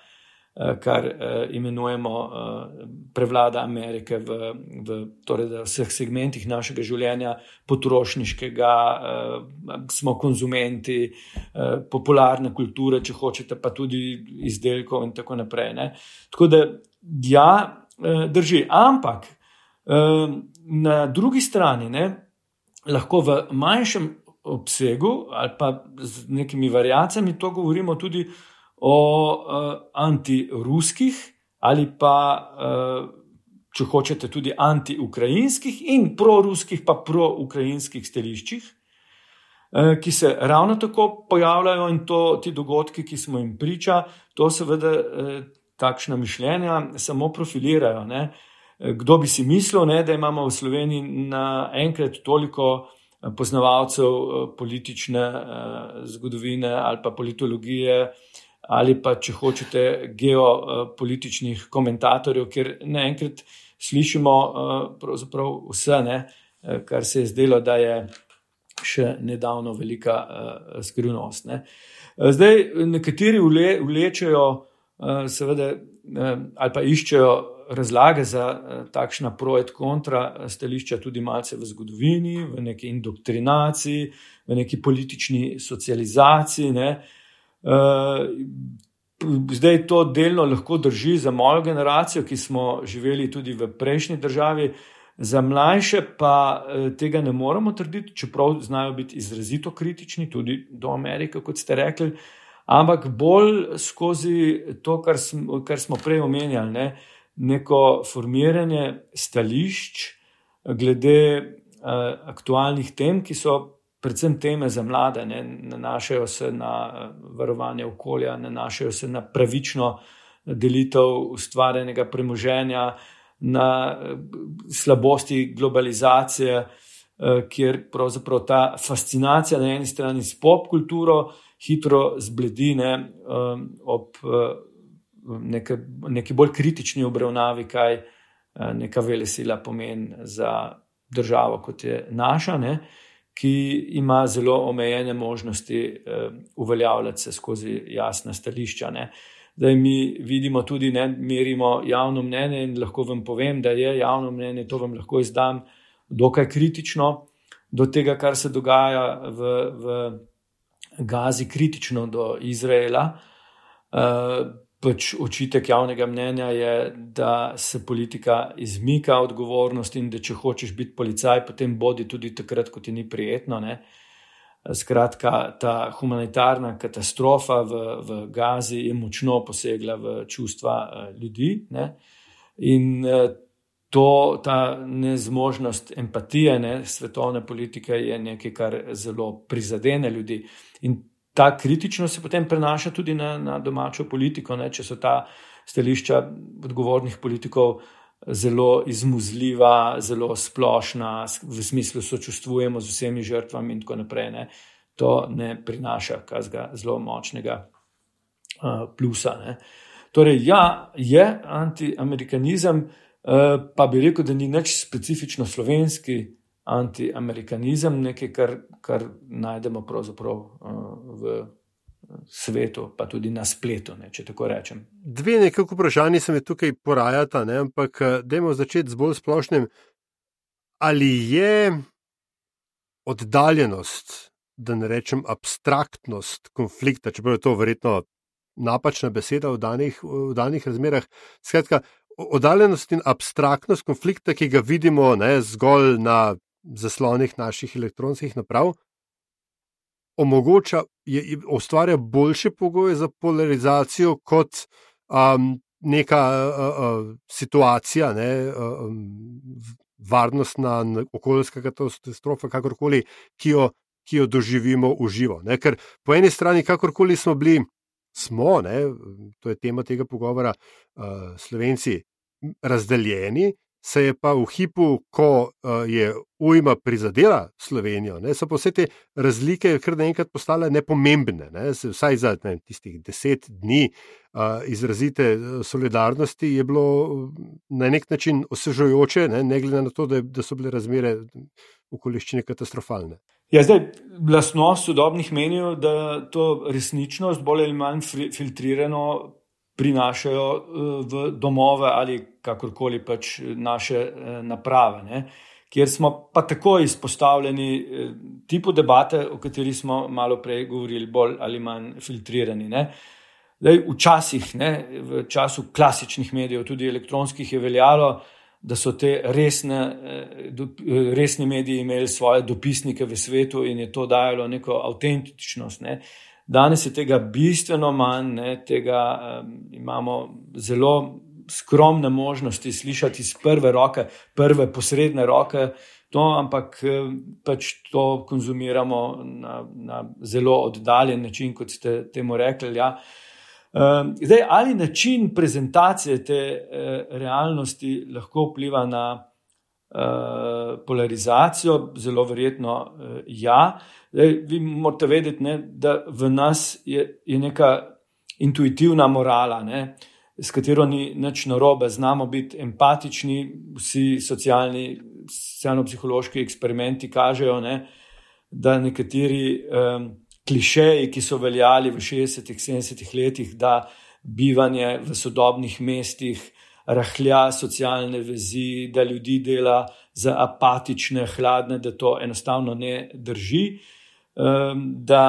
eh, kar eh, imenujemo eh, prevlada Amerike v, v, torej v vseh segmentih našega življenja, potrošniškega, smo konzumenti, popularne kulture, če hočete, pa tudi izdelkov in tako naprej. Ne. Tako da, ja. Eh, drži. Ampak eh, na drugi strani ne, lahko v manjšem obsegu ali pa z nekimi variacijami to govorimo tudi o eh, antiruskih ali pa, če hočete, tudi anti-ukrajinskih in proruskih, pa pro-ukrajinskih stališčih. Ki se ravno tako pojavljajo, in to ti dogodki, ki smo jim priča, to seveda takšna mišljenja samo profilirajo. Ne. Kdo bi si mislil, ne, da imamo v Sloveniji naenkrat toliko eh, poznavalcev eh, politične eh, zgodovine ali pa politologije ali pa če hočete geopolitičnih komentatorjev, ker naenkrat slišimo vse, ne, kar se je zdelo, da je še nedavno velika skrivnost. Ne. Zdaj, nekateri vlečejo, seveda, ali pa iščejo razlage za takšna projekt kontra stališča, tudi malce v zgodovini, v neki indoktrinaciji, v neki politični socializaciji. Ne. Zdaj to delno lahko drži za mojo generacijo, ki smo živeli tudi v prejšnji državi, za mlajše pa tega ne moremo trditi, čeprav znajo biti izrazito kritični, tudi do Amerike, kot ste rekli, ampak bolj skozi to, kar smo, kar smo prej omenjali, ne, neko formiranje stališč glede uh, aktualnih tem, ki so predvsem teme za mlade, ne, nanašajo se na varovanje okolja, nanašajo se na pravično delitev ustvarjenega premoženja, na slabosti globalizacije, kjer pravzaprav ta fascinacija na eni strani s pop kulturo hitro zbledine ob neke, neki bolj kritični obravnavi, kaj neka velesila pomeni za državo, kot je naša. Ne ki ima zelo omejene možnosti uveljavljati se skozi jasna stališča. Ne. Zdaj mi vidimo tudi, da merimo javno mnenje in lahko vam povem, da je javno mnenje, to vam lahko izdam, dokaj kritično do tega, kar se dogaja v, v Gazi, kritično do Izraela. Pač očitek javnega mnenja je, da se politika izmika odgovornosti in da če hočeš biti policaj, potem bodi tudi takrat, ko ti ni prijetno. Ne? Skratka, ta humanitarna katastrofa v, v Gazi je močno posegla v čustva ljudi. Ne? In to, ta nezmožnost empatije ne, svetovne politike je nekaj, kar zelo prizadene ljudi. In ta kritičnost se potem prenaša tudi na, na domačo politiko, ne, če so ta stališča odgovornih politikov zelo izmuzljiva, zelo splošna, v smislu sočustvujemo z vsemi žrtvami in tako naprej. Ne. To ne prinaša kazga zelo močnega uh, plusa. Ne. Torej, ja, je antiamerikanizem, uh, pa bi rekel, da ni nič specifično slovenski antiamerikanizem, nekaj, kar, kar najdemo pravzaprav uh, v svetu, pa tudi na spletu, ne, če tako rečem. Dve nekako vprašanji se mi tukaj porajata, ne, ampak eh, dajmo začeti z bolj splošnim. Ali je oddaljenost, da ne rečem abstraktnost konflikta, čeprav je to verjetno napačna beseda v danih, v danih razmerah, skratka, oddaljenost in abstraktnost konflikta, ki ga vidimo ne, zgolj na zaslonih naših elektronskih naprav, omogoča, je, ustvarja boljše pogoje za polarizacijo kot um, neka uh, uh, situacija, ne, um, varnostna, okoljska katastrofa, kakorkoli, ki jo, ki jo doživimo v živo. Ne. Ker po eni strani, kakorkoli smo bili, smo, ne, to je tema tega pogovora, uh, slovenci, razdeljeni se je pa v hipu, ko uh, je ujma prizadela Slovenijo, ne, so pa vse te razlike kar naenkrat postale nepomembne. Ne, vsaj za ne, tistih deset dni uh, izrazite solidarnosti je bilo na nek način osvežujoče, ne, ne glede na to, da, da so bile razmere okoliščine katastrofalne. Ja, zdaj, lastnost sodobnih menijo, da to resničnost bolj ali manj filtrirano prinašajo eh, v domove ali kakorkoli pač naše eh, naprave. Ne? Kjer smo pa tako izpostavljeni eh, tipu debate, o kateri smo malo prej govorili, bolj ali manj filtrirani. Daj, včasih, ne, v času klasičnih medijev, tudi elektronskih, je veljalo, da so te resne, resni mediji imeli svoje dopisnike v svetu in je to dajalo neko avtentičnost. Ne. Danes je tega bistveno manj, ne, tega um, imamo zelo skromne možnosti slišati iz prve roke, prve posredne roke, to, ampak pač to konzumiramo na, na zelo oddaljen način, kot ste temu rekli. Ja. Um, zdaj, ali način prezentacije te uh, realnosti lahko vpliva na uh, polarizacijo? Zelo verjetno uh, ja. Zdaj, vi morate vedeti, ne, da v nas je, je neka intuitivna morala, ne, s katero ni nič narobe, znamo biti empatični, vsi socialni, socialno-psihološki eksperimenti kažejo, ne, da nekateri um, klišeji, ki so veljali v 60-ih, 70-ih letih, da bivanje v sodobnih mestih rahlja socialne vezi, da ljudi dela za apatične, hladne, da to enostavno ne drži. Da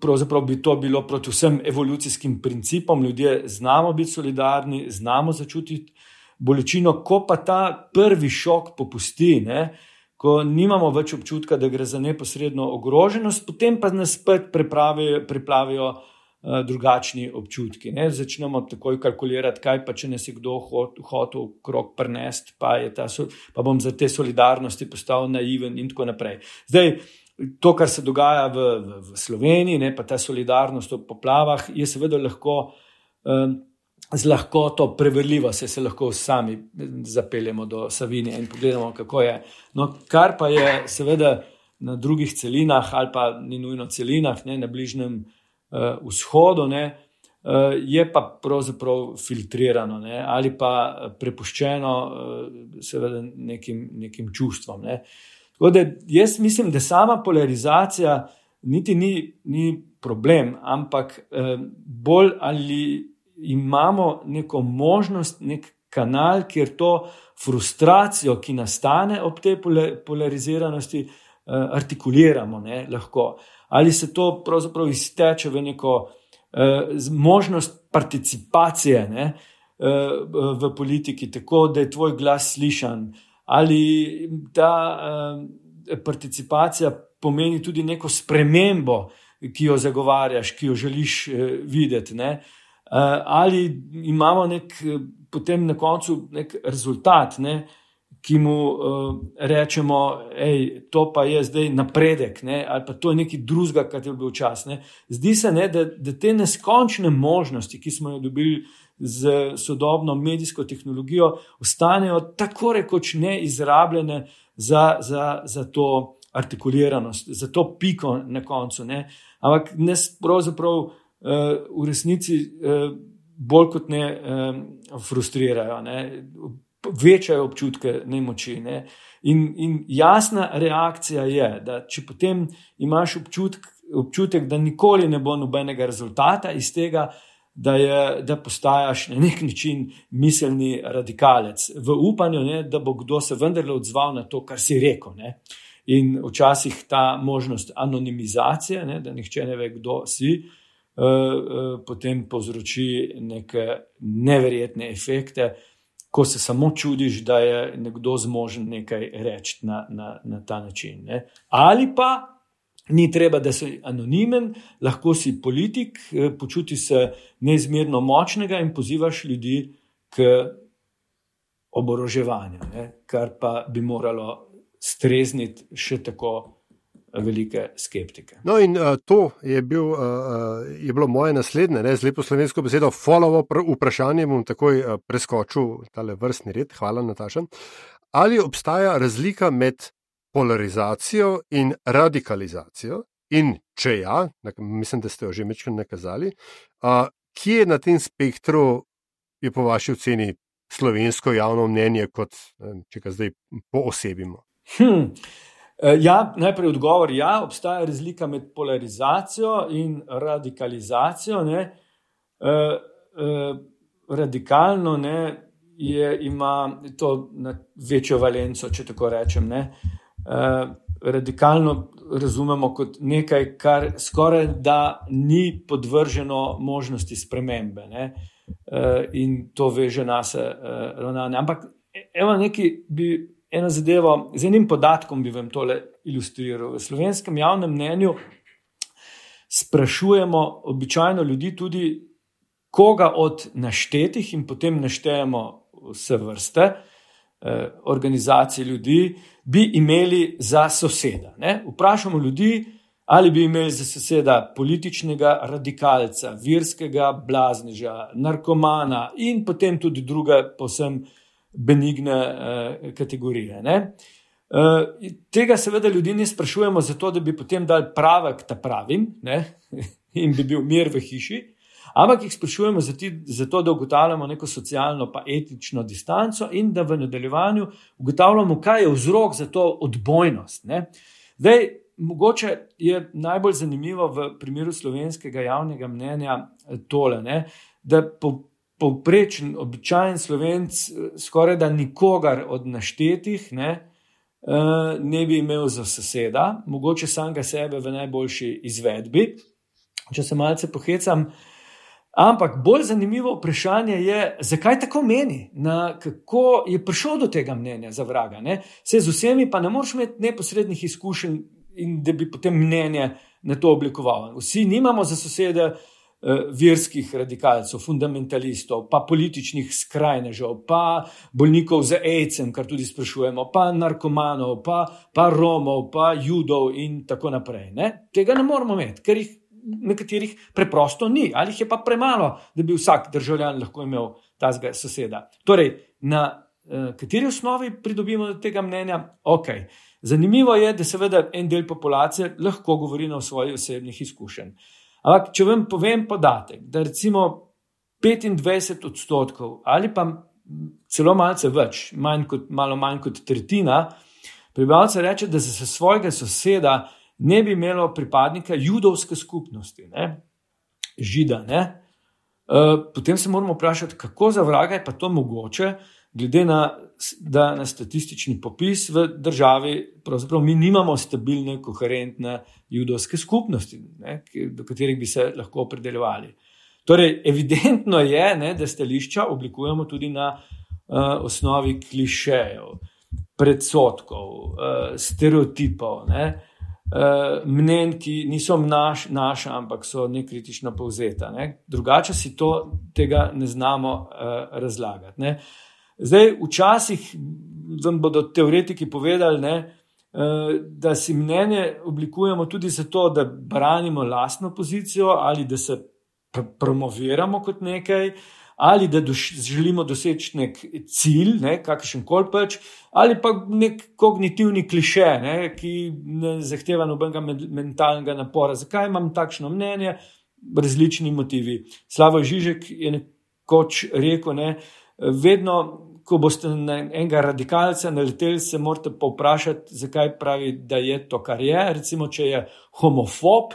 pravzaprav bi to bilo proti vsem evolucijskim principom, ljudje znamo biti solidarni, znamo začutiti bolečino, ko pa ta prvi šok popusti, ne, ko nimamo več občutka, da gre za neposredno ogroženost, potem pa nas spet pripravijo Eh, drugačni občutki. Ne? Začnemo takoj kalkulirati, kaj pa če nas je kdo hotel krok prnest, pa, so, pa bom za te solidarnosti postal naiven in tako naprej. Zdaj, to, kar se dogaja v, v, v Sloveniji, ne, pa ta solidarnost v poplavah, je seveda lahko. Um, Z lahkoto preverljivo se, se lahko sami zapeljemo do Savinje in pogledamo, kako je. No, kar pa je, seveda, na drugih celinah, ali pa ni nujno celinah, ne, na bližnjem uh, vzhodu, ne, uh, je pa pravzaprav filtrirano ne, ali pa prepuščeno uh, seveda nekim, nekim čustvom. Ne. Da, jaz mislim, da sama polarizacija niti ni, ni problem, ampak uh, bolj ali imamo neko možnost, nek kanal, kjer to frustracijo, ki nastane ob tej polariziranosti, uh, artikuliramo. Ne, lahko ali se to pravzaprav izteče v neko eh, možnost participacije ne, eh, v politiki, tako da je tvoj glas slišan, ali ta eh, participacija pomeni tudi neko spremembo, ki jo zagovarjaš, ki jo želiš eh, videti. Ne, eh, ali imamo nek, potem na koncu nek rezultat. Ne, ki mu uh, rečemo, da to pa je zdaj napredek, ne, ali pa to je nekaj drugega, kar je bil čas. Ne. Zdi se, ne, da, da te neskončne možnosti, ki smo jih dobili z sodobno medijsko tehnologijo, ostanejo tako rekoč neizrabljene za, za, za to artikuliranost, za to piko na koncu. Ne. Ampak nas pravzaprav uh, v resnici uh, bolj kot ne uh, frustrirajo. Ne večajo občutke nemoči. Ne? In, in jasna reakcija je, da če potem imaš občutek, občutek, da nikoli ne bo nobenega rezultata iz tega, da, je, da postajaš na nek način miselni radikalec, v upanju, ne, da bo kdo se vendarle odzval na to, kar si rekel. Ne? In včasih ta možnost anonimizacije, ne, da nihče ne ve, kdo si, uh, potem povzroči neke neverjetne efekte, ko se samo čudiš, da je nekdo zmožen nekaj reči na, na, na ta način. Ne? Ali pa ni treba, da si anonimen, lahko si politik, eh, počuti se neizmerno močnega in pozivaš ljudi k oboroževanju, ne? kar pa bi moralo strezniti še tako velike skeptike. No, in uh, to je, bil, uh, je bilo moje naslednje, ne, z lepo slovensko besedo, follow-up vprašanje. Bom takoj uh, preskočil tale vrstni red. Hvala, Nataša. Ali obstaja razlika med polarizacijo in radikalizacijo? In če ja, mislim, da ste jo že večkrat nakazali, uh, kje na tem spektru je po vaši oceni slovensko javno mnenje, kot če ga zdaj poosebimo? Hmm. Eh, ja, najprej odgovor. Ja, obstaja razlika med polarizacijo in radikalizacijo. Ne. E, e, radikalno ne, je, ima to večjo valenco, če tako rečem. E, radikalno razumemo kot nekaj, kar skoraj da ni podvrženo možnosti spremembe ne. in to veže nas ravnanje. Ampak evo, nekaj bi eno zadevo, z enim podatkom bi vam tole ilustriral. V slovenskem javnem mnenju sprašujemo običajno ljudi tudi, koga od naštetih in potem naštejemo vse vrste eh, organizacij ljudi, bi imeli za soseda. Ne? Vprašamo ljudi, ali bi imeli za soseda političnega radikalca, virskega blazneža, narkomana in potem tudi druge posebne benigne uh, kategorije. Uh, tega seveda ljudi ne sprašujemo zato, da bi potem dali pravek ta pravim ne? in bi bil mir v hiši, ampak jih sprašujemo zato, da ugotavljamo neko socialno pa etično distanco in da v nadaljevanju ugotavljamo, kaj je vzrok za to odbojnost. Ne? Zdaj, mogoče je najbolj zanimivo v primeru slovenskega javnega mnenja tole, ne? da po povprečen, običajen slovenc, skoraj da nikogar od naštetih ne, eh, ne bi imel za soseda, mogoče samega sebe v najboljši izvedbi, če se malce pohecam. Ampak bolj zanimivo vprašanje je, zakaj tako meni, na kako je prišel do tega mnenja za vraga. Ne? Se z vsemi pa ne moreš imeti neposrednih izkušenj in da bi potem mnenje na to oblikoval. Vsi nimamo za sosede uh, Eh, verskih radikalcev, fundamentalistov, pa političnih skrajnežev, pa bolnikov z AIDS-em, kar tudi sprašujemo, pa narkomanov, pa, pa Romov, pa Judov in tako naprej. Ne? Tega ne moramo imeti, ker jih nekaterih preprosto ni, ali jih je pa premalo, da bi vsak državljan lahko imel ta soseda. Torej, na uh, kateri osnovi pridobimo tega mnenja? Ok. Zanimivo je, da seveda en del populacije lahko govori o svojih osebnih izkušnjah. Ampak, če vam povem podatek, da recimo 25 odstotkov ali pa celo malce več, manj kot, malo manj kot tretjina prebivalcev reče, da za svojega soseda ne bi imelo pripadnika judovske skupnosti, ne? žida. Ne? Uh, potem se moramo vprašati, kako za vraga je pa to mogoče, glede na, na statistični popis v državi, pravzaprav mi nimamo stabilne, koherentne judovske skupnosti, ne, do katerih bi se lahko opredeljevali. Torej, evidentno je, ne, da stališča oblikujemo tudi na uh, osnovi klišejev, predsotkov, uh, stereotipov, ne, uh, mnen, ki niso naš, naša, ampak so nekritično povzeta. Ne. Drugače si to, tega ne znamo uh, razlagati. Ne. Zdaj, včasih vam bodo teoretiki povedali, ne, Eh, da si mnenje oblikujemo tudi zato, da branimo lastno pozicijo ali da se pr promoviramo kot nekaj. Ali da doš, želimo doseči nek cilj, ne, kakšen koli pač, ali pa nek kognitivni kliše, ne, ki ne zahteva nobenega mentalnega napora. Zakaj imam takšno mnenje? Različni motivi. Slavo Žižek je nekoč rekel, ne, vedno ko boste na enega radikalca naleteli, se morate pa vprašati, zakaj pravi, da je to, kar je. Recimo, če je homofob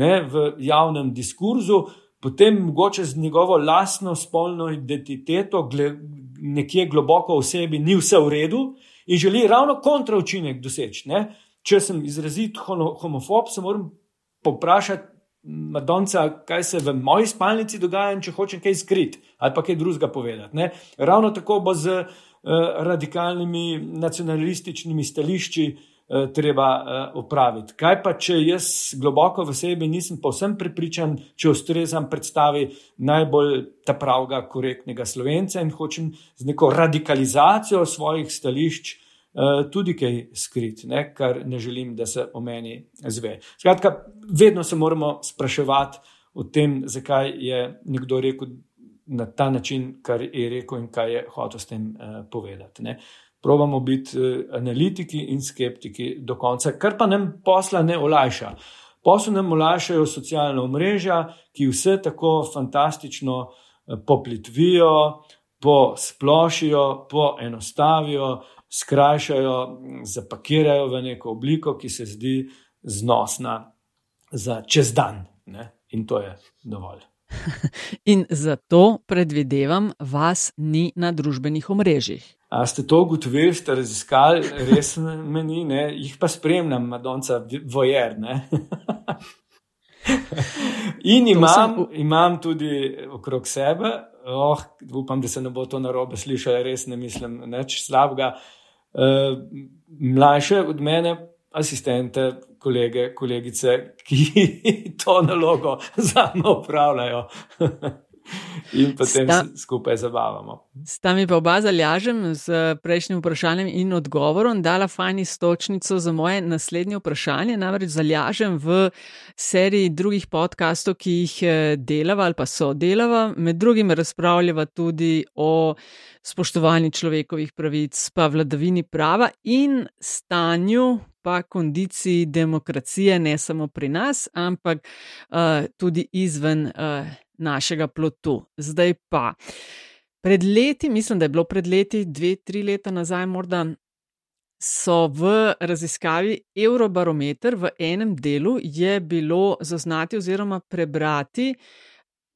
ne, v javnem diskurzu, potem mogoče z njegovo lastno spolno identiteto, gle, nekje globoko v sebi, ni vse v redu in želi ravno kontraučinek doseči. Ne. Če sem izrazit homofob, se moram poprašati. Madonca, kaj se v moji spalnici dogaja, če hočem kaj skriti ali pa kaj drugega povedati. Ne? Ravno tako bo z uh, radikalnimi nacionalističnimi stališči uh, treba uh, upraviti. Kaj pa, če jaz globoko v sebi nisem povsem prepričan, če ustrezam predstavi najbolj ta pravega, korektnega slovenca in hočem z neko radikalizacijo svojih stališč. Eh, tudi kaj skrit, ne, kar ne želim, da se o meni zve. Skratka, vedno se moramo spraševati o tem, zakaj je nekdo rekel na ta način, kar je rekel in kaj je hotel s tem uh, povedati. Ne. Probamo biti uh, analitiki in skeptiki do konca, kar pa nam posla ne olajša. Posel nam olajšajo socialna omrežja, ki vse tako fantastično uh, poplitvijo, posplošijo, poenostavijo skrajšajo, zapakirajo v neko obliko, ki se zdi znosna za čez dan. Ne? In to je dovolj. In zato predvidevam, vas ni na družbenih omrežjih. A ste to ugotovili, ste raziskali, res meni, ne? jih pa spremljam, Madonca, vojer. In imam, sem... imam tudi okrog sebe, oh, upam, da se ne bo to narobe slišalo, res ne mislim nič slabega. Eh, mlajše od mene, asistente, kolege, kolegice, ki to nalogo za me upravljajo. In potem Sta, se skupaj zabavamo. Sta mi pa oba zalažem z prejšnjim vprašanjem in odgovorom, dala fajn istočnico za moje naslednje vprašanje. Namreč zalažem v seriji drugih podkastov, ki jih eh, delava ali pa so delava, med drugim razpravljava tudi o spoštovanju človekovih pravic, pa vladavini prava in stanju. Pa kondiciji demokracije, ne samo pri nas, ampak uh, tudi izven uh, našega plotu. Zdaj pa. Pred leti, mislim, da je bilo pred leti, dve, tri leta nazaj, morda so v raziskavi Eurobarometer v enem delu je bilo zaznati oziroma prebrati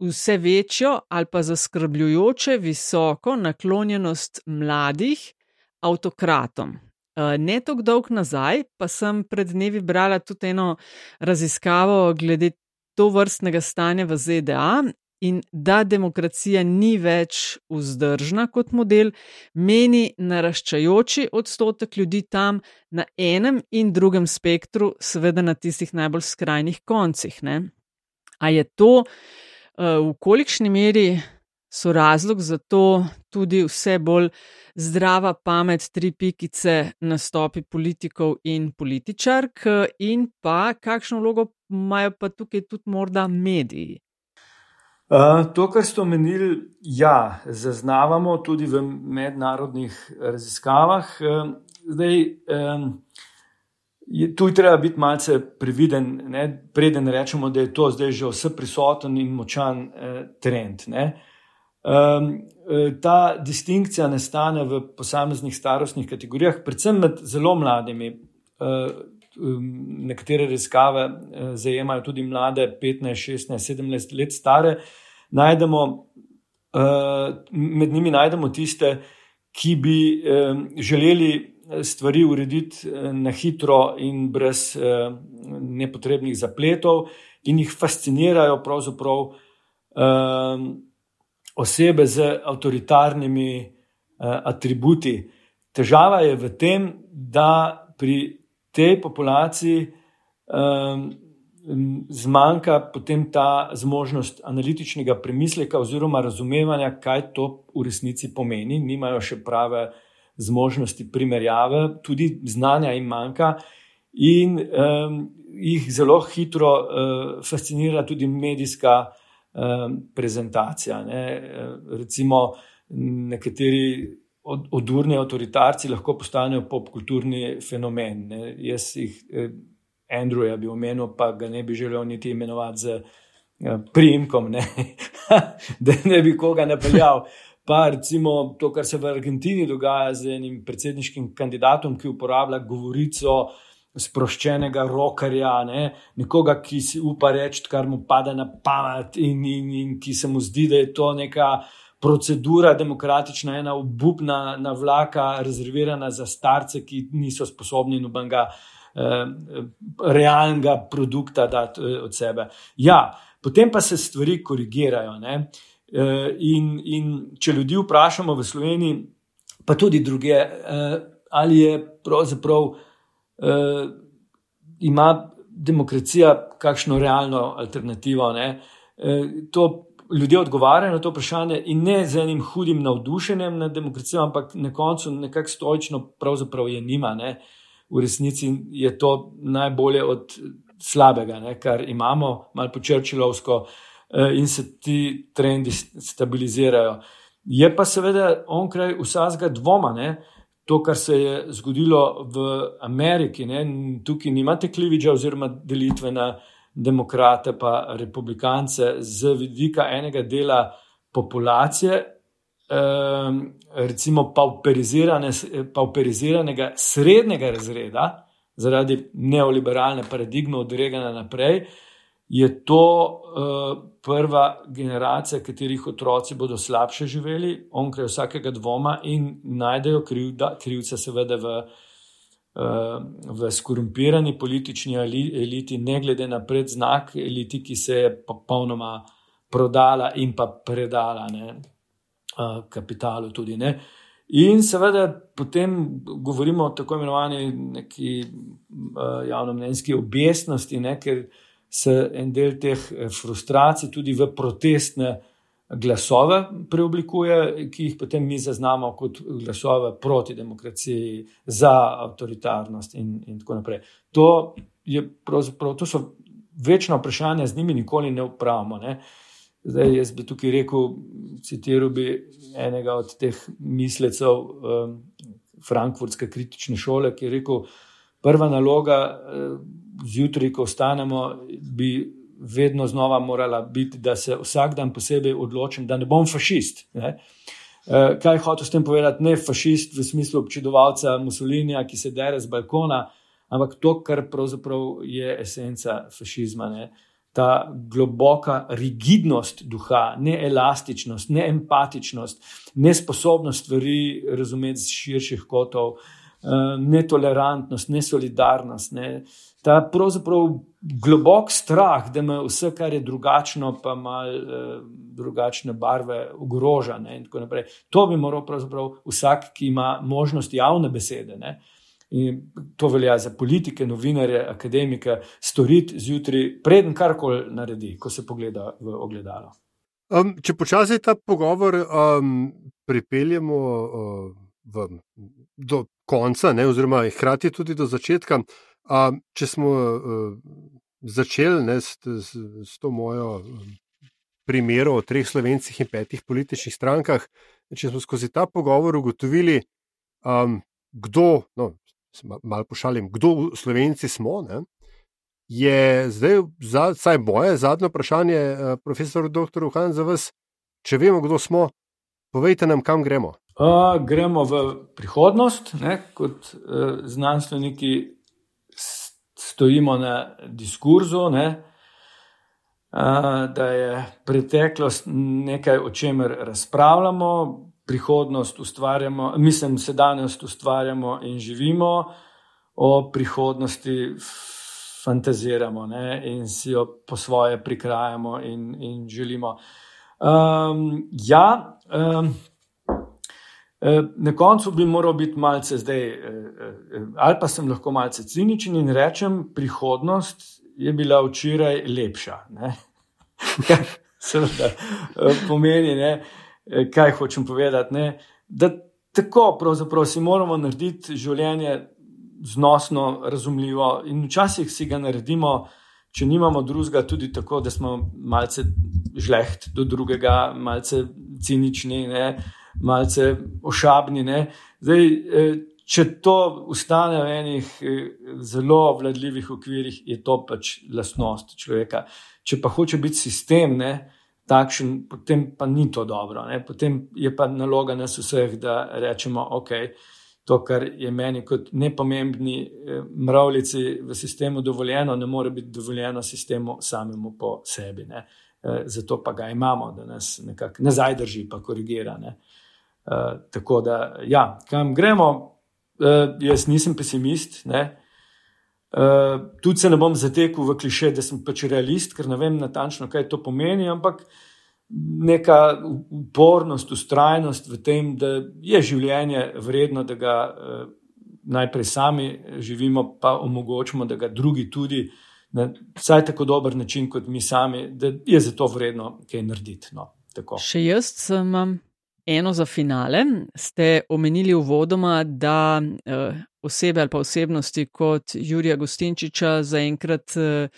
vse večjo ali pa zaskrbljujoče visoko naklonjenost mladih avtokratom. Eh, ne tako dolg nazaj, pa sem pred dnevi brala tudi eno raziskavo glede to vrstnega stanja v ZDA in da demokracija ni več vzdržna kot model, meni naraščajoči odstotek ljudi tam na enem in drugem spektru, seveda na tistih najbolj skrajnih koncih. Ne? A je to eh, v kolikšni meri so razlog za to tudi vse bolj zdrava pamet, tri pikice nastopi politikov in političark, in pa kakšno vlogo imajo pa tukaj tudi morda mediji. Uh, to, kar ste omenili, ja, zaznavamo tudi v mednarodnih raziskavah. Uh, zdaj, um, je, tu je treba biti malce previden, ne, preden rečemo, da je to zdaj že vse prisoten in močan uh, trend. Um, ta distinkcija nastane v posameznih starostnih kategorijah, predvsem med zelo mladimi. Uh, nekatere raziskave eh, zajemajo tudi mlade, 15, 16, 17 let stare. Najdemo, eh, med njimi najdemo tiste, ki bi eh, želeli stvari urediti na hitro in brez nepotrebnih zapletov, in jih fascinirajo pravzaprav osebe z avtoritarnimi atributi. Težava je v tem, da pri tej populaciji um, zmanjka potem ta zmožnost analitičnega premisleka oziroma razumevanja, kaj to v resnici pomeni. Nimajo še prave zmožnosti primerjave, tudi znanja jim manjka. In um, jih zelo hitro uh, fascinira tudi medijska um, prezentacija. Ne? Recimo, nekateri od, odurni avtoritarci lahko postanejo popkulturni fenomen. Ne. Jaz jih, eh, Andrewa bi omenil, pa ga ne bi želel niti imenovati z eh, primkom, ne. da ne bi koga napeljal. Pa recimo to, kar se v Argentini dogaja z enim predsedniškim kandidatom, ki uporablja govorico. Sproščenega rokarja, ne? nekoga, ki si upa reči, kar mu pade na pamet, in, in, in ki se mu zdi, da je to neka procedura demokratična, ena obupna navlaka, rezervirana za starce, ki niso sposobni nobenega eh, realnega produkta dati eh, od sebe. Ja, potem pa se stvari korigirajo. Eh, in, in če ljudi vprašamo v Sloveniji, pa tudi druge, eh, ali je pravzaprav eh, ima demokracija kakšno realno alternativo. Ne? To ljudje odgovarjajo na to vprašanje in ne z enim hudim navdušenjem nad demokracijo, ampak na koncu nekako stoično, pravzaprav je nima. Ne. V resnici je to najbolje od slabega, ne, kar imamo, malo počrčilovsko, eh, in se ti trendi stabilizirajo. Je pa seveda onkraj vsakega dvoma. Ne. To, kar se je zgodilo v Ameriki, ne, tukaj nimate kliviča oziroma delitve na demokrate pa republikance z vidika enega dela populacije, ehm, recimo pauperiziranega srednjega razreda, zaradi neoliberalne paradigme od Regana naprej, je to eh, prva generacija, katerih otroci bodo slabše živeli, onkraj vsakega dvoma in najdejo krivca, seveda, v v skorumpirani politični eliti, ne glede na predznak eliti, ki se je popolnoma prodala in pa predala ne, kapitalu. Tudi, ne. In seveda potem govorimo o tako imenovani neki javnomnenjski objesnosti, ne, ker se en del teh eh, frustracij tudi v protestne glasove preoblikuje, ki jih potem mi zaznamo kot glasove proti demokraciji, za avtoritarnost in, in tako naprej. To, to so večna vprašanja, z njimi nikoli ne upravimo. Ne. Zdaj, jaz bi tukaj rekel, citiral bi enega od teh mislecev um, Frankfurtske kritične šole, ki je rekel, prva naloga uh, zjutraj, ko vstanemo, bi vedno znova morala biti, da se vsak dan posebej odločim, da ne bom fašist. Ne? Uh, kaj hočem s tem povedati? Ne fašist v smislu občudovalca Mussolinija, ki se dere z balkona, ampak to, kar pravzaprav je esenca fašizma. Ne? Ta globoka rigidnost duha, neelastičnost, neempatičnost, nesposobnost stvari razumeti z širših kotov, uh, netolerantnost, nesolidarnost. Ne? Ta pravzaprav globok strah, da me vse, kar je drugačno, pa malo eh, drugačne barve, ogroža. Ne, to bi moral pravzaprav vsak, ki ima možnost javne besede. Ne, In to velja za politike, novinarje, akademike, storiti zjutraj, preden karkoli naredi, ko se pogleda v ogledalo. Um, če počasi ta pogovor um, pripeljemo uh, v, do konca, ne, oziroma hkrati tudi do začetka, um, če smo uh, začeli ne, s, s, s to mojo um, primero o treh slovencih in petih političnih strankah, če smo skozi ta pogovor ugotovili, um, kdo, no, malo pošalim, kdo slovenci smo. Ne, Je zdaj, vsaj moje zadnje vprašanje, uh, profesor Dr. Uhan, za vas, če vemo, kdo smo, povejte nam, kam gremo. Uh, gremo v prihodnost, ne, kot uh, znanstveniki stojimo na diskurzu, ne, da je preteklost nekaj, o čemer razpravljamo, prihodnost ustvarjamo, mislim, sedanjost ustvarjamo in živimo, o prihodnosti fantaziramo ne, in si jo po svoje prikrajamo in, in želimo. Um, ja, um, na koncu bi moral biti malce zdaj, eh, eh, ali pa sem lahko malce ciničen in rečem, prihodnost je bila včeraj lepša. Seveda pomeni, ne? kaj hočem povedati. Ne? Da tako pravzaprav si moramo narediti življenje znosno, razumljivo in včasih si ga naredimo. Če nimamo drugega, tudi tako, da smo malce žleht do drugega, malce cinični, ne, malce ošabni. Zdaj, eh, če to ustane v enih eh, zelo vladljivih okvirih, je to pač lastnost človeka. Če pa hoče biti sistem ne, takšen, potem pa ni to dobro. Ne. Potem je pa naloga nas vseh, da rečemo, ok. To, kar je meni kot nepomembni eh, mravljici v sistemu dovoljeno, ne more biti dovoljeno sistemu samemu po sebi. Ne. Zato pa ga imamo, da nas nekako nazaj drži, pa korigira. Ne. Eh, tako da, ja, kam gremo, uh, jaz nisem pesimist. Ne? Uh, tudi se ne bom zatekel v kliše, da sem pač realist, ker ne vem natančno, kaj to pomeni, ampak neka upornost, ustrajnost v tem, da je življenje vredno, da ga uh, najprej sami živimo, pa omogočimo, da ga drugi tudi na vsaj tako dober način kot mi sami, da je za to vredno kaj narediti. No, Še jaz imam eno za finale. Ste omenili v vodoma, da uh, osebe ali pa osebnosti kot Jurija Gostinčiča zaenkrat uh,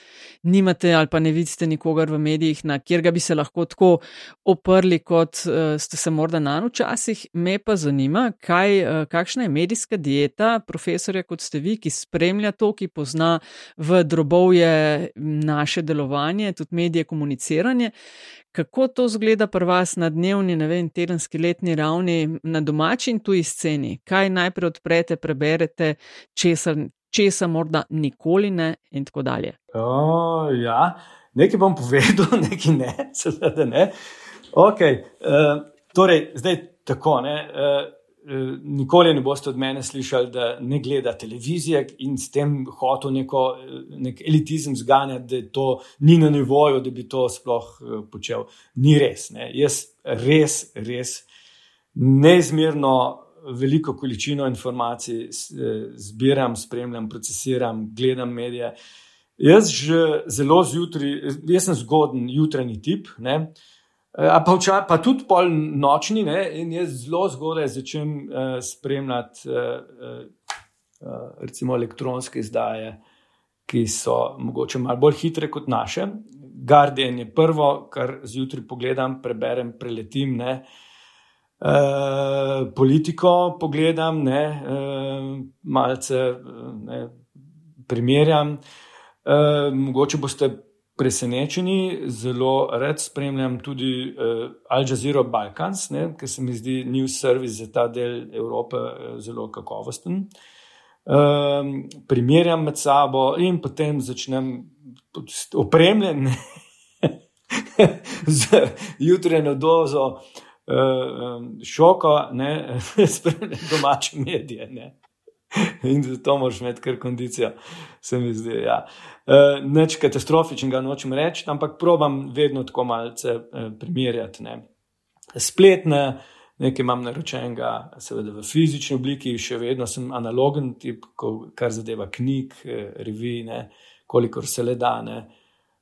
nimate ali pa ne vidite nikogar v medijih, na kjer bi se lahko tako oprli, kot uh, ste se morda na včasih. Me pa zanima, kaj, uh, kakšna je medijska dieta profesorja kot ste vi, ki spremlja to, ki pozna v drobovje naše delovanje, tudi medije komuniciranje. Kako to zgleda pri vas na dnevni, ne vem, tedenski, letni ravni, na domači in tuji sceni? Kaj najprej odprete, preberete, česa, česa morda nikoli ne, in tako dalje? O, ja, nekaj bom povedal, nekaj ne, seveda ne. Okay, uh, eh, torej, zdaj tako. Ne, uh, nikoli ne boste od mene slišali, da ne gleda televizije in s tem hotel neko, nek elitizem zganjati, da to ni na nivoju, da bi to sploh počel. Ni res. Ne. Jaz res, res neizmerno veliko količino informacij zbiram, spremljam, procesiram, gledam medije. Jaz že zelo zjutraj, jaz sem zgoden jutranji tip. Ne. Uh, pa, vča, pa tudi pol nočni, ne? in jaz zelo zgodaj začnem uh, spremljati uh, uh, recimo elektronske izdaje, ki so mogoče malo bolj hitre kot naše. Guardian je prvo, kar zjutraj pogledam, preberem, preletim. Ne? Uh, politiko pogledam, ne? Uh, malce ne? primerjam. Uh, mogoče boste presenečeni, zelo rad spremljam tudi uh, Al Jazeera Balkans, ker se mi zdi news service za ta del Evrope uh, zelo kakovosten. Um, primerjam med sabo in potem začnem opremljen z jutranjo dozo uh, šoka, ne domače medije. Ne. In zato moraš imeti kar kondicijo, se mi zdi. Ja. Uh, neč katastrofičnega nočem reči, ampak probam vedno tako malce uh, primerjati. Ne. Spletne, nekaj imam naročenega, seveda v fizični obliki, še vedno sem analogen, tip, kar zadeva knjig, eh, revije, kolikor se le da. Ne.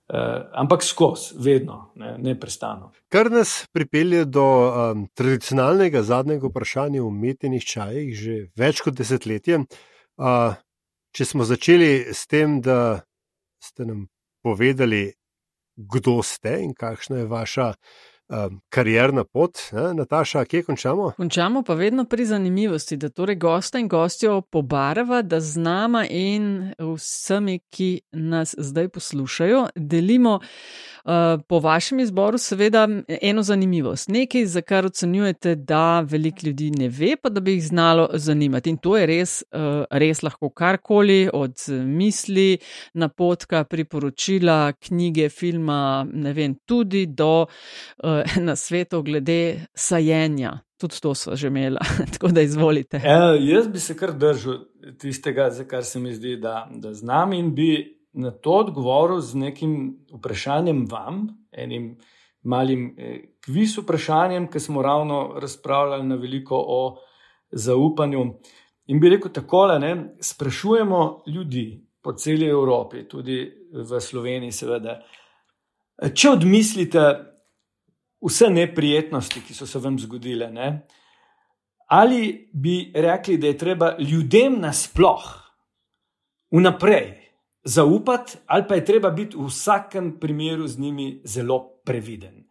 Uh, ampak skozi, vedno, ne, ne prestano. Kar nas pripelje do um, tradicionalnega zadnjega vprašanja o umetnih čajih, že več kot desetletje. Uh, če smo začeli s tem, da ste nam povedali, kdo ste in kakšna je vaša um, karjerna pot. Ne? Nataša, kje končamo? Končamo pa vedno pri zanimivosti, da torej gosta in gostjo pobarava, da z nama in vsemi, ki nas zdaj poslušajo, delimo. Uh, po vašem izboru, seveda, eno zanimivost, nekaj, za kar ocenjujete, da veliko ljudi ne ve, pa da bi jih znalo zanimati. In to je res, uh, res lahko karkoli, od misli, napotka, priporočila, knjige, filma, ne vem, tudi do na svetu glede sajenja. Tudi to so že imela, tako da izvolite. E, jaz bi se kar držal tistega, za kar se mi zdi, da, da znam in bi na to odgovoril z nekim vprašanjem vam, enim malim eh, kviz vprašanjem, ki smo ravno razpravljali na veliko o zaupanju. In bi rekel takole, ne, sprašujemo ljudi po celi Evropi, tudi v Sloveniji, seveda. Če odmislite, vse neprijetnosti, ki so se vam zgodile. Ne? Ali bi rekli, da je treba ljudem nasplošno vnaprej zaupati, ali pa je treba biti v vsakem primeru z njimi zelo previden.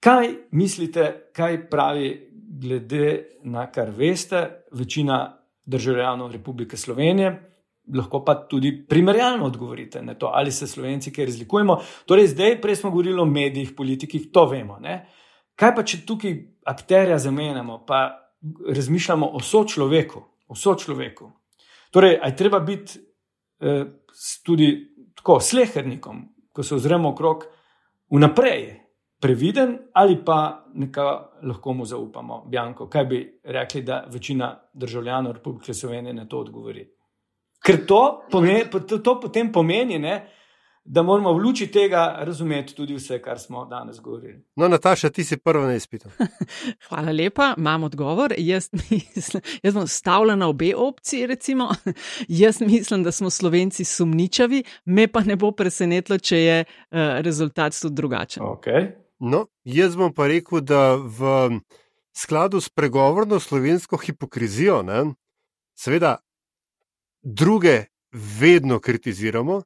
Kaj mislite, kaj pravi, glede na kar veste, večina državljanov Republike Slovenije? lahko pa tudi primerjalno odgovorite na to, ali se slovenci kaj razlikujemo. Torej, zdaj, prej smo govorili o medijih, politikih, to vemo. Ne? Kaj pa, če tukaj akterja zamenjamo, pa razmišljamo o sočloveku? O sočloveku. Torej, aj treba biti eh, tudi tako slehernikom, ko se ozremo okrog vnaprej. Previden ali pa nekaj lahko mu zaupamo, Bjanko. Kaj bi rekli, da večina državljanov Republike Slovenije na to odgovori? Ker to, pomeni, to, to potem pomeni, ne, da moramo v luči tega razumeti tudi vse, kar smo danes govorili. No, Nataša, ti si prva na izpitu. Hvala lepa, imam odgovor. Jaz, mislim, jaz bom stavila na obe opciji. Recimo. Jaz mislim, da smo slovenci sumničavi, me pa ne bo presenetilo, če je uh, rezultat tudi drugačen. Okay. No, jaz bom pa rekel, da v skladu s pregovorno slovensko hipokrizijo, ne, seveda druge vedno kritiziramo,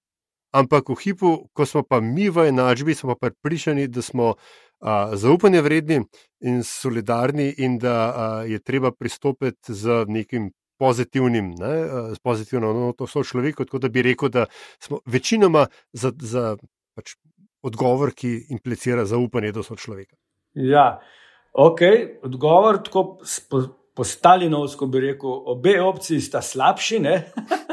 ampak v hipu, ko smo pa mi v enačbi, smo pa pripričani, da smo a, zaupanje vredni in solidarni, in da a, je treba pristopiti z nekim pozitivnim, ne, z pozitivno noto so človeku, tako da bi rekel, da smo večinoma za, za pač, odgovor, ki implicira zaupanje do človeka. Ja, ok, odgovor tako po Stalinovsko bi rekel, obe opciji sta slabši,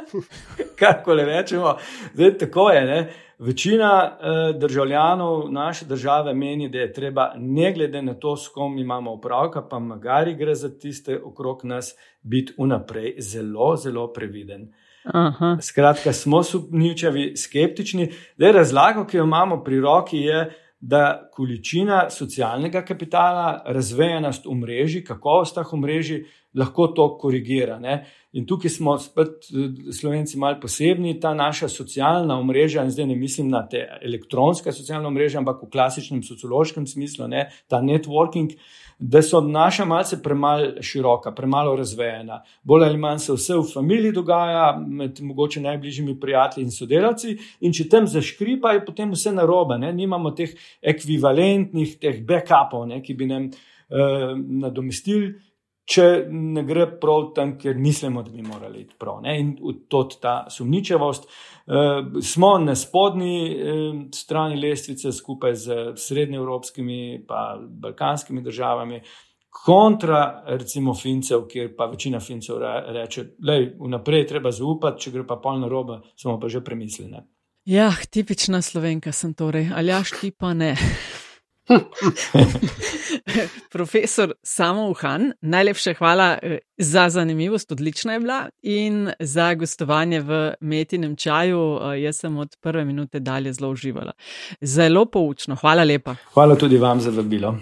kako le rečemo. Zdaj, tako je. Ne? Večina eh, državljanov naše države meni, da je treba, ne glede na to, s kom imamo opravka, pa magari gre za tiste okrog nas, biti vnaprej zelo, zelo previden. Aha. Skratka, smo sumničavi, skeptični. Razlago, ki jo imamo pri roki, je, da količina socialnega kapitala, razvejenost v mreži, kakovost teh mreži, lahko to korigira. Ne? In tukaj smo spet, slovenci, malo posebni, ta naša socialna mreža, in zdaj ne mislim na te elektronske socialne mreže, ampak v klasičnem sociološkem smislu, ne? ta networking da so naša malce premalo široka, premalo razvejena. Bolj ali manj se vse v familiji dogaja, med mogoče najbližjimi prijatelji in sodelavci, in če tam zaškripa, je potem vse narobe. Ne? Nimamo teh ekvivalentnih, teh backupov, ne? ki bi nam uh, nadomestili. Če ne gre prav tam, kjer mislimo, da bi morali iti prav. Ne? In tudi ta sumničevost. Uh, smo na spodnji uh, strani lestvice, skupaj z srednjeevropskimi in balkanskimi državami, kontra, recimo, Fincev, kjer pa večina Fincev reče: da je vnaprej treba zaupati, če gre pa polno roba, smo pa že premislili. Ja, tipična slovenka sem torej, ali jaš ti pa ne. Profesor Samo Uhan, najlepša hvala eh, za zanimivost, odlična je bila in za gostovanje v Metinem čaju. Eh, jaz sem od prve minute dalje zelo uživala. Zelo poučno, hvala lepa. Hvala tudi vam za vabilo.